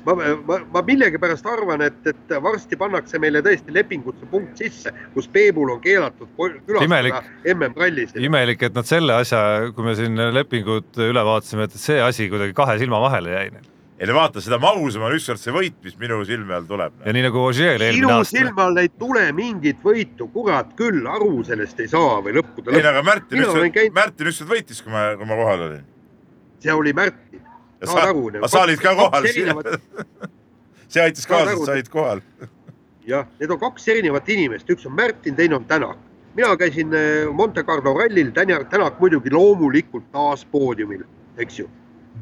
ma, ma, ma millegipärast arvan, et, et varsti pannakse meile tõesti lepingusse punkt sisse, kus Peebul on keelatud külastada MM-rallis. imelik, et nad selle asja, kui me siin lepingud üle vaatasime, et see asi kuidagi kahe silma vahele jäi ei no vaata, seda magusam on ükskord see võit, mis minu silme all tuleb. ja nii nagu Ožeel eelmine aasta. sinu silme all ei tule mingit võitu, kurat küll, aru sellest ei saa või lõppude lõpuks. ei no aga Märtin ükskord. Märtin ükskord võitis, kui ma, kui ma kohal olin. see oli Märtin aga sa olid ka kohal see aitas kaasa, et sa olid kohal. jah, need on kaks erinevat inimest, üks on Märtin, teine on Tänak. mina käisin äh, Monte Carlo rallil, Tänak muidugi loomulikult taas poodiumil, eks ju.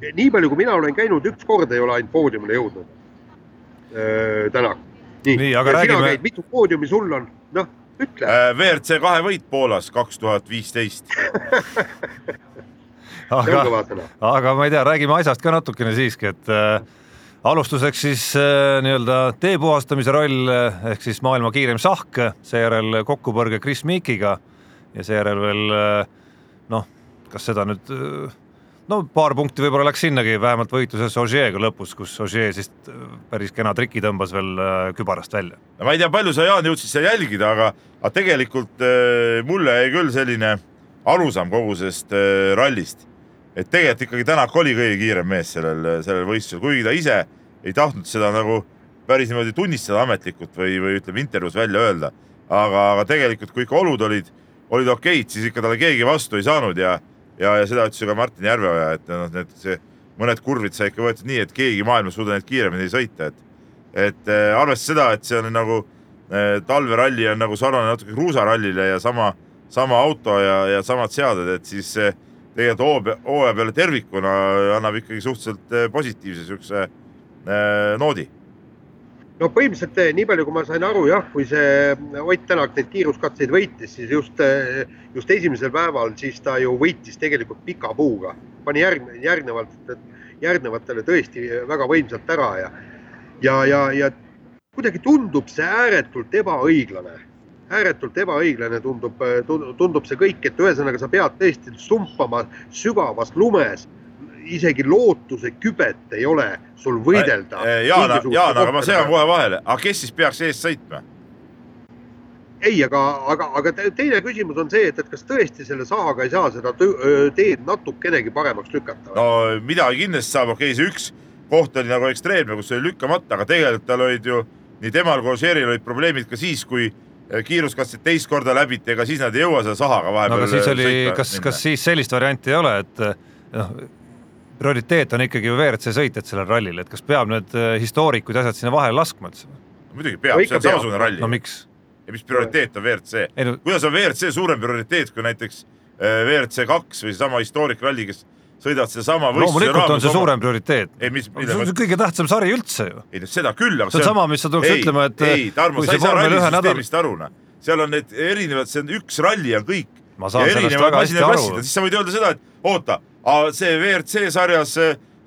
nii palju, kui mina olen käinud, üks kord ei ole ainult poodiumile jõudnud. Äh, Tänak. nii, nii, aga räägime. Käid, mitu poodiumi sul on, noh, ütle äh,. WRC kahe võit Poolas kaks tuhat viisteist aga, aga ma ei tea, räägime asjast ka natukene siiski, et äh, alustuseks siis äh, nii-öelda tee puhastamise roll äh, ehk siis maailma kiirem šahk, seejärel kokkupõrge Chris Meekiga ja seejärel veel äh, noh, kas seda nüüd äh, no paar punkti võib-olla läks sinnagi, vähemalt võitluses Ogier'ga lõpus, kus Ogier siis äh, päris kena triki tõmbas veel äh, kübarast välja. no ma ei tea, palju sa, Jaan, jõudsid seda jälgida, aga, aga tegelikult mulle jäi küll selline arusaam kogu sellest rallist et tegelikult ikkagi Tänak oli kõige kiirem mees sellel, sellel võistlusel, kuigi ta ise ei tahtnud seda nagu päris niimoodi tunnistada ametlikult või, või ütleme intervjuus välja öelda. aga, aga tegelikult, kui ikka olud olid, olid okeid, siis ikka talle keegi vastu ei saanud ja, ja, ja seda ütles ju ka Martin Järveoja, et noh, need see mõned kurvid sai ikka võetud nii, et keegi maailmas suuda neid kiiremini sõita, et, et äh, arvestades seda, et see on nagu äh, talveralli on nagu sarnane natuke kruusarallile ja sama, sama auto ja, ja samad seaded, et siis äh, tegelikult hooaja peale tervikuna annab ikkagi suhteliselt eh, positiivse siukse eh, noodi. no põhimõtteliselt eh, nii palju, kui ma sain aru jah, kui see Ott Tänak neid kiiruskatseid võitis, siis just, just esimesel päeval, siis ta ju võitis tegelikult pika puuga, pani järg, järgnevalt, järgnevatele tõesti väga võimsalt ära ja, ja, ja, ja kuidagi tundub see ääretult ebaõiglane ääretult ebaõiglane tundub, tundub see kõik, et ühesõnaga sa pead tõesti sumpama sügavas lumes. isegi lootuse kübet ei ole sul võidelda. Jaan, Jaan, aga ma segan kohe vahele, aga kes siis peaks eest sõitma? ei, aga, aga, aga teine küsimus on see, et, et kas tõesti selle sahaga ei saa seda teed natukenegi paremaks lükata? no midagi kindlasti saab, okei okay,, see üks koht oli nagu ekstreemne, kus oli lükkamata, aga tegelikult tal olid ju nii temal kui Ožeeril olid probleemid ka siis, kui kiiruskatset teist korda läbiti, ega siis nad ei jõua selle sahaga vahepeal. no aga siis oli, kas, kas siis sellist varianti ei ole, et noh, prioriteet on ikkagi ju WRC sõitjad sellel rallil, et kas peab need äh, historikud ja asjad sinna vahele laskma üldse? muidugi peab, see on samasugune ralli. no miks? ja mis prioriteet on WRC? No... kuidas on WRC suurem prioriteet kui näiteks äh, WRC kaks või seesama historikralli, kes sõidavad sedasama loomulikult on see suurem prioriteet. see on kõige tähtsam sari üldse ju. ei no seda küll, aga see on sama, mis sa tuleks ei, ütlema, et ei, Tarmo, sa ei saa rallisüsteemist aru, noh. seal on need erinevad, see on üks ralli on kõik. ma saan sellest väga hästi aru. siis sa võid öelda seda, et oota, see WRC sarjas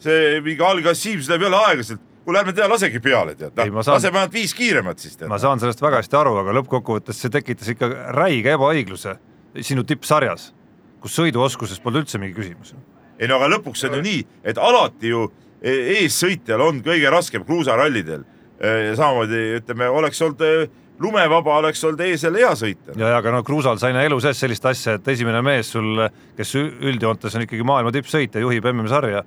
see mingi algas Siim, see läheb jälle aeglaselt kuule, ärme tea, lasegi peale, tead. laseme ainult viis kiiremat siis. ma saan sellest väga hästi aru, aga lõppkokkuvõttes see tekitas ikka räige ebaõigluse sinu tippsarjas, kus sõiduoskuses polnud üldse mingi küsimus ei no aga lõpuks on ju nii, et alati ju e, eessõitjal on kõige raskem kruusarallidel. E, samamoodi ütleme, oleks olnud e, lumevaba, oleks olnud eesel hea sõita. ja, ja aga no kruusal sai elu sees sellist asja, et esimene mees sul, kes üldjoontes on ikkagi maailma tippsõitja, juhib MM-sarja,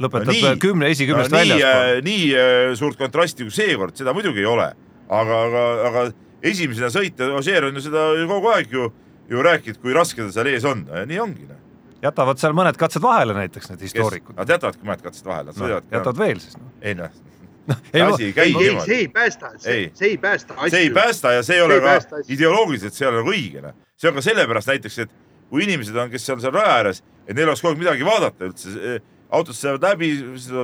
lõpetab no kümne, esikümnest no, väljas. nii suurt kontrasti kui seekord, seda muidugi ei ole, aga, aga, aga esimesena sõita, Ožeer on ju seda kogu aeg ju, ju rääkinud, kui raske ta seal ees on, nii ongi noh jätavad seal mõned katsed vahele näiteks need historikud. Nad jätavadki mõned katsed vahele, nad sõidavad no,. jätavad veel siis no.. ei noh no, ei, asi ei käi niimoodi. see ei päästa, see, ei päästa asju. see ei päästa ja see ei ole see ka ideoloogiliselt, see ei ole nagu õige. Noh. see on ka sellepärast näiteks, et kui inimesed on, kes seal seal raja ääres, et neil oleks kogu aeg midagi vaadata üldse, eh, autod sõidavad läbi,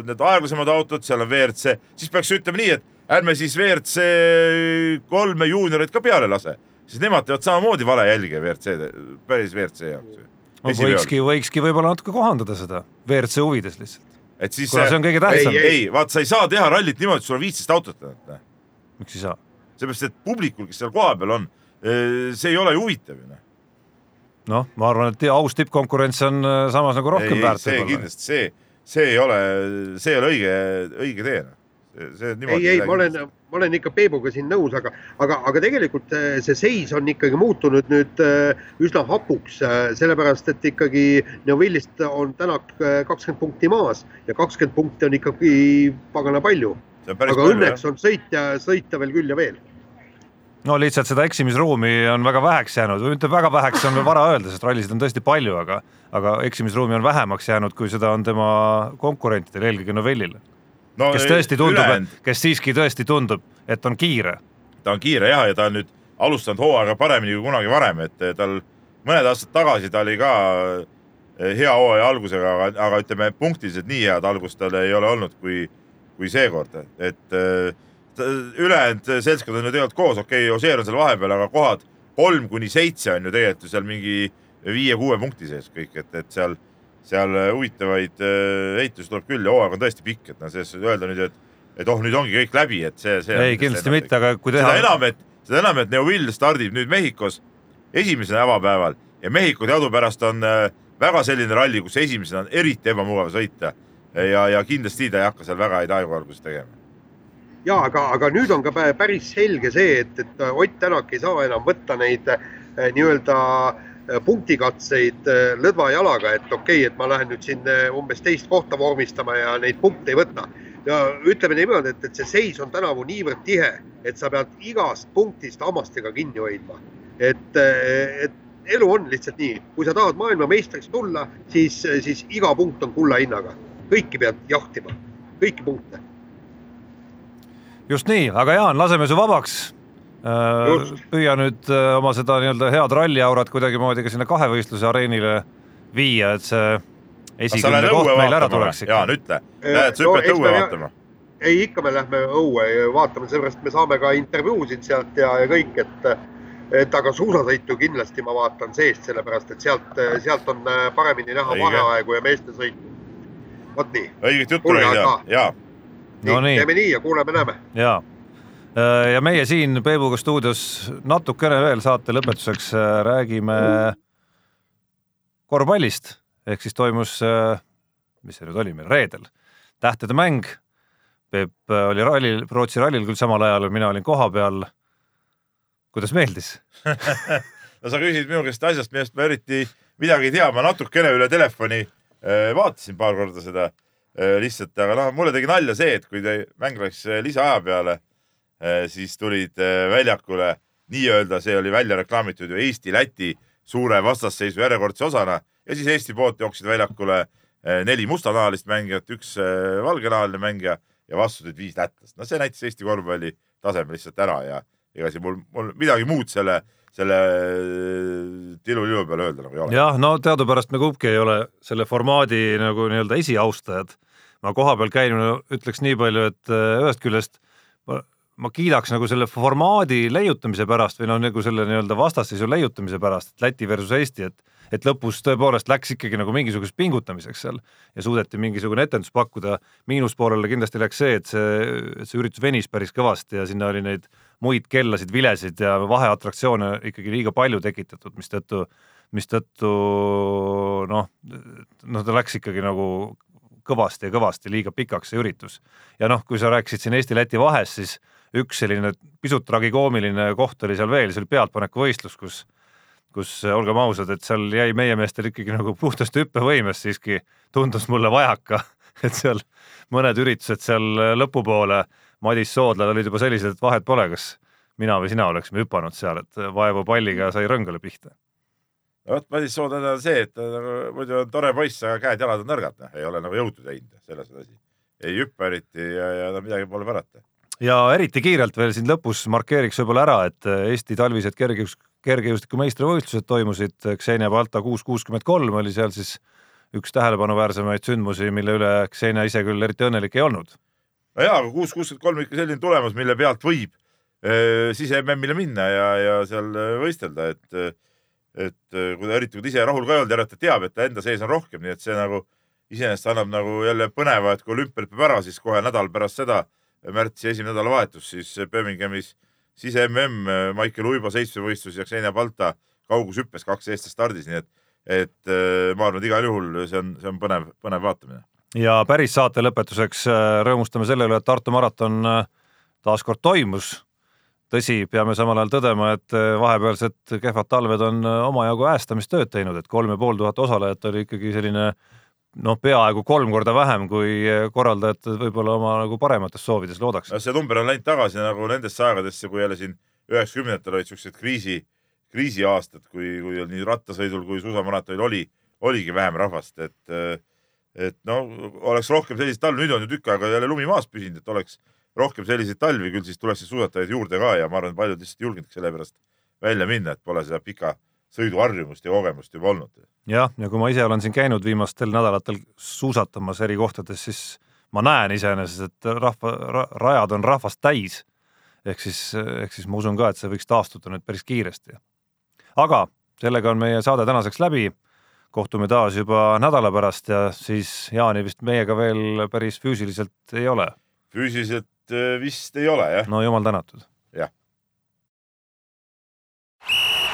need aeglasemad autod, seal on WRC, siis peaks ütlema nii, et ärme siis WRC kolme juuniorit ka peale lase, siis nemad teevad samamoodi valejälge WRC, päris WRC jaoks võikski, võikski võib-olla natuke kohandada seda WRC huvides lihtsalt. et siis kuna see on kõige tähtsam. ei, ei, vaat sa ei saa teha rallit niimoodi, et sul on viisteist autot. miks ei saa? seepärast, et publikul, kes seal kohapeal on, eh, see ei ole ju huvitav ju noh. noh, ma arvan, et aus tippkonkurents on eh, samas nagu rohkem väärt. see kindlasti, see, see ei ole, see ei ole õige, õige tee noh see niimoodi. ei, ei, ma olen, ma olen ikka Peebuga siin nõus, aga, aga, aga tegelikult äh, see seis on ikkagi muutunud nüüd äh, üsna hapuks, äh, sellepärast et ikkagi Neuvillist on täna kakskümmend punkti maas ja kakskümmend punkti on ikkagi pagana palju. aga palju, õnneks jah. on sõitja, sõita veel küll ja veel no lihtsalt seda eksimisruumi on väga väheks jäänud või mitte väga väheks, on veel vara öelda, sest rallisid on tõesti palju, aga aga eksimisruumi on vähemaks jäänud, kui seda on tema konkurentidel, eelkõige Novellil no,. kes tõesti tundub kes siiski tõesti tundub, et on kiire. ta on kiire jah, ja ta on nüüd alustanud hooaega paremini kui kunagi varem, et tal mõned aastad tagasi ta oli ka eh, hea hooaja algusega, aga, aga ütleme punktiliselt nii head algust tal ei ole olnud kui, kui seekord, et ülejäänud seltskond on ju tegelikult koos, okei okay,, Ožeer on seal vahepeal, aga kohad kolm kuni seitse on ju tegelikult ju seal mingi viie-kuue punkti sees kõik, et, et seal, seal huvitavaid äh, heitusi tuleb küll ja hooaeg on tõesti pikk, et noh, selles öelda nüüd, et, et oh, nüüd ongi kõik läbi, et see, see. ei, kindlasti mitte, aga kui teha. seda enam, et, seda enam, et Neuvill stardib nüüd Mehhikos esimesel avapäeval ja Mehhiko teadupärast on äh, väga selline ralli, kus esimesena on eriti ebamugav sõita ja, ja kindlasti ta ei hakka seal väga häid aeguarvusi tegema ja aga, aga nüüd on ka päris selge see, et, et Ott Tänak ei saa enam võtta neid nii-öelda eh, punktikatseid eh, lõdva jalaga, et okei okay,, et ma lähen nüüd siin umbes teist kohta vormistama ja neid punkte ei võta. ja ütleme niimoodi, et, et see seis on tänavu niivõrd tihe, et sa pead igast punktist hammastega kinni hoidma. et, et elu on lihtsalt nii, kui sa tahad maailmameistriks tulla, siis, siis iga punkt on kulla hinnaga, kõiki pead jahtima, kõiki punkte just nii, aga Jaan, laseme su vabaks. Äh, püüa nüüd äh, oma seda nii-öelda head ralliaurat kuidagimoodi ka sinna kahevõistluse areenile viia, et see esikümne koht meil ära tuleks ikka. Jaan, ütle, lähed sa hüppad õue vaatama? ei, ikka me lähme õue vaatama, sellepärast me saame ka intervjuusid sealt ja, ja kõik, et et aga suusasõitu kindlasti ma vaatan seest, sellepärast et sealt, sealt on paremini näha vaheaegu ja meeste sõitu. vot nii. õiget juttu räägid ja, ja no nii, teeme nii ja kuuleme-näeme. ja, äh, ja meie siin Peebuga stuudios natukene veel saate lõpetuseks äh, räägime korvpallist ehk siis toimus, äh, mis see nüüd oli meil reedel, tähtede mäng. Peep oli rallil, Rootsi rallil küll samal ajal, mina olin kohapeal. kuidas meeldis no sa küsid minu käest asjast, millest ma eriti midagi ei tea, ma natukene üle telefoni vaatasin paar korda seda Äh, lihtsalt, aga noh, mulle tegi nalja see, et kui mäng läks äh, lisaaja peale, äh, siis tulid väljakule nii-öelda, see oli välja reklaamitud ju Eesti-Läti suure vastasseisu järjekordse osana ja siis Eesti poolt jooksid väljakule neli mustanahalist mängijat, üks valgenahaline mängija ja vastu tulid viis lätlast. no see näitas Eesti korvpalli taseme lihtsalt ära ja ega siin mul, mul midagi muud selle, selle tilulilu peale öelda nagu ei ole. jah, no teadupärast me kumbki ei ole selle formaadi nagu nii-öelda esiaustajad ma kohapeal käinuna ütleks nii palju, et äh, ühest küljest ma, ma kiidaks nagu selle formaadi leiutamise pärast või noh, nagu selle nii-öelda vastasseisu leiutamise pärast, et Läti versus Eesti, et et lõpus tõepoolest läks ikkagi nagu mingisuguseks pingutamiseks seal ja suudeti mingisugune etendus pakkuda. miinuspoolele kindlasti läks see, et see, et see üritus venis päris kõvasti ja sinna oli neid muid kellasid, vilesid ja vaheatraktsioone ikkagi liiga palju tekitatud, mistõttu, mistõttu noh, noh, ta läks ikkagi nagu kõvasti ja kõvasti liiga pikaks see üritus. ja noh, kui sa rääkisid siin Eesti-Läti vahest, siis üks selline pisut tragikoomiline koht oli seal veel, see oli pealtpanekuvõistlus, kus kus olgem ausad, et seal jäi meie meestel ikkagi nagu puhtast hüppevõimest siiski tundus mulle vajaka, et seal mõned üritused seal lõpupoole Madis Soodlal olid juba sellised, et vahet pole, kas mina või sina oleksime hüpanud seal, et vaevu palliga sai rõngale pihta vot Madis Soodlane on see, et nagu, muidu on tore poiss, aga käed-jalad on nõrgad, noh, ei ole nagu jõudu teinud, selles on asi. ei hüppa eriti ja, ja no midagi pole parata. Ja eriti kiirelt veel siin lõpus markeeriks võib-olla ära, et Eesti talvised kergejõus, kergejõustiku meistrivõistlused toimusid, Xenia Balta kuus kuuskümmend kolm oli seal siis üks tähelepanuväärsemaid sündmusi, mille üle Xenia ise küll eriti õnnelik ei olnud. no jaa, aga kuus kuuskümmend kolm ikka selline tulemus, mille pealt võib äh, sise-MM-ile minna ja, ja seal võistelda, et et äh, kui ta, eriti kui ta ise rahul ka ei olnud, järelikult ta teab, et ta enda sees on rohkem, nii et see nagu iseenesest annab nagu jälle põneva, et kui olümpia lõpeb ära, siis kohe nädal pärast seda, märtsi esimene nädalavahetus, siis Birminghamis sise mm, Maicel Uibo seitsmevõistlus ja Xenia Balta kaugushüppes kaks eestlast stardis, nii et, et äh, ma arvan, et igal juhul see on, see on põnev, põnev vaatamine. ja päris saate lõpetuseks äh, rõõmustame selle üle, et Tartu maraton taas kord toimus tõsi, peame samal ajal tõdema, et äh, vahepealsed kehvad talved on äh, omajagu äästamistööd teinud, et kolm ja pool tuhat osalejat oli ikkagi selline noh, peaaegu kolm korda vähem, kui äh, korraldajad võib-olla oma nagu paremates soovides loodaks. see number on läinud tagasi nagu nendesse aegadesse, kui jälle siin üheksakümnendatel olid siuksed kriisi, kriisiaastad, kui, kui nii rattasõidul kui suusamaratonil oli, oligi vähem rahvast, et, et no oleks rohkem selliseid talve, nüüd on ju tükk aega jälle lumi maas püsinud, et oleks rohkem selliseid talvi, küll siis tuleks suusatajaid juurde ka ja ma arvan, paljud lihtsalt ei julgenudki selle pärast välja minna, et pole seda pika sõiduharjumust ja kogemust juba olnud. jah, ja kui ma ise olen siin käinud viimastel nädalatel suusatamas eri kohtades, siis ma näen iseenesest, et rahva ra,, rajad on rahvast täis. ehk siis, ehk siis ma usun ka, et see võiks taastuda nüüd päris kiiresti. aga sellega on meie saade tänaseks läbi. kohtume taas juba nädala pärast ja siis Jaani vist meiega veel päris füüsiliselt ei ole. füüsiliselt äh, vist ei ole jah. no jumal tänatud. jah.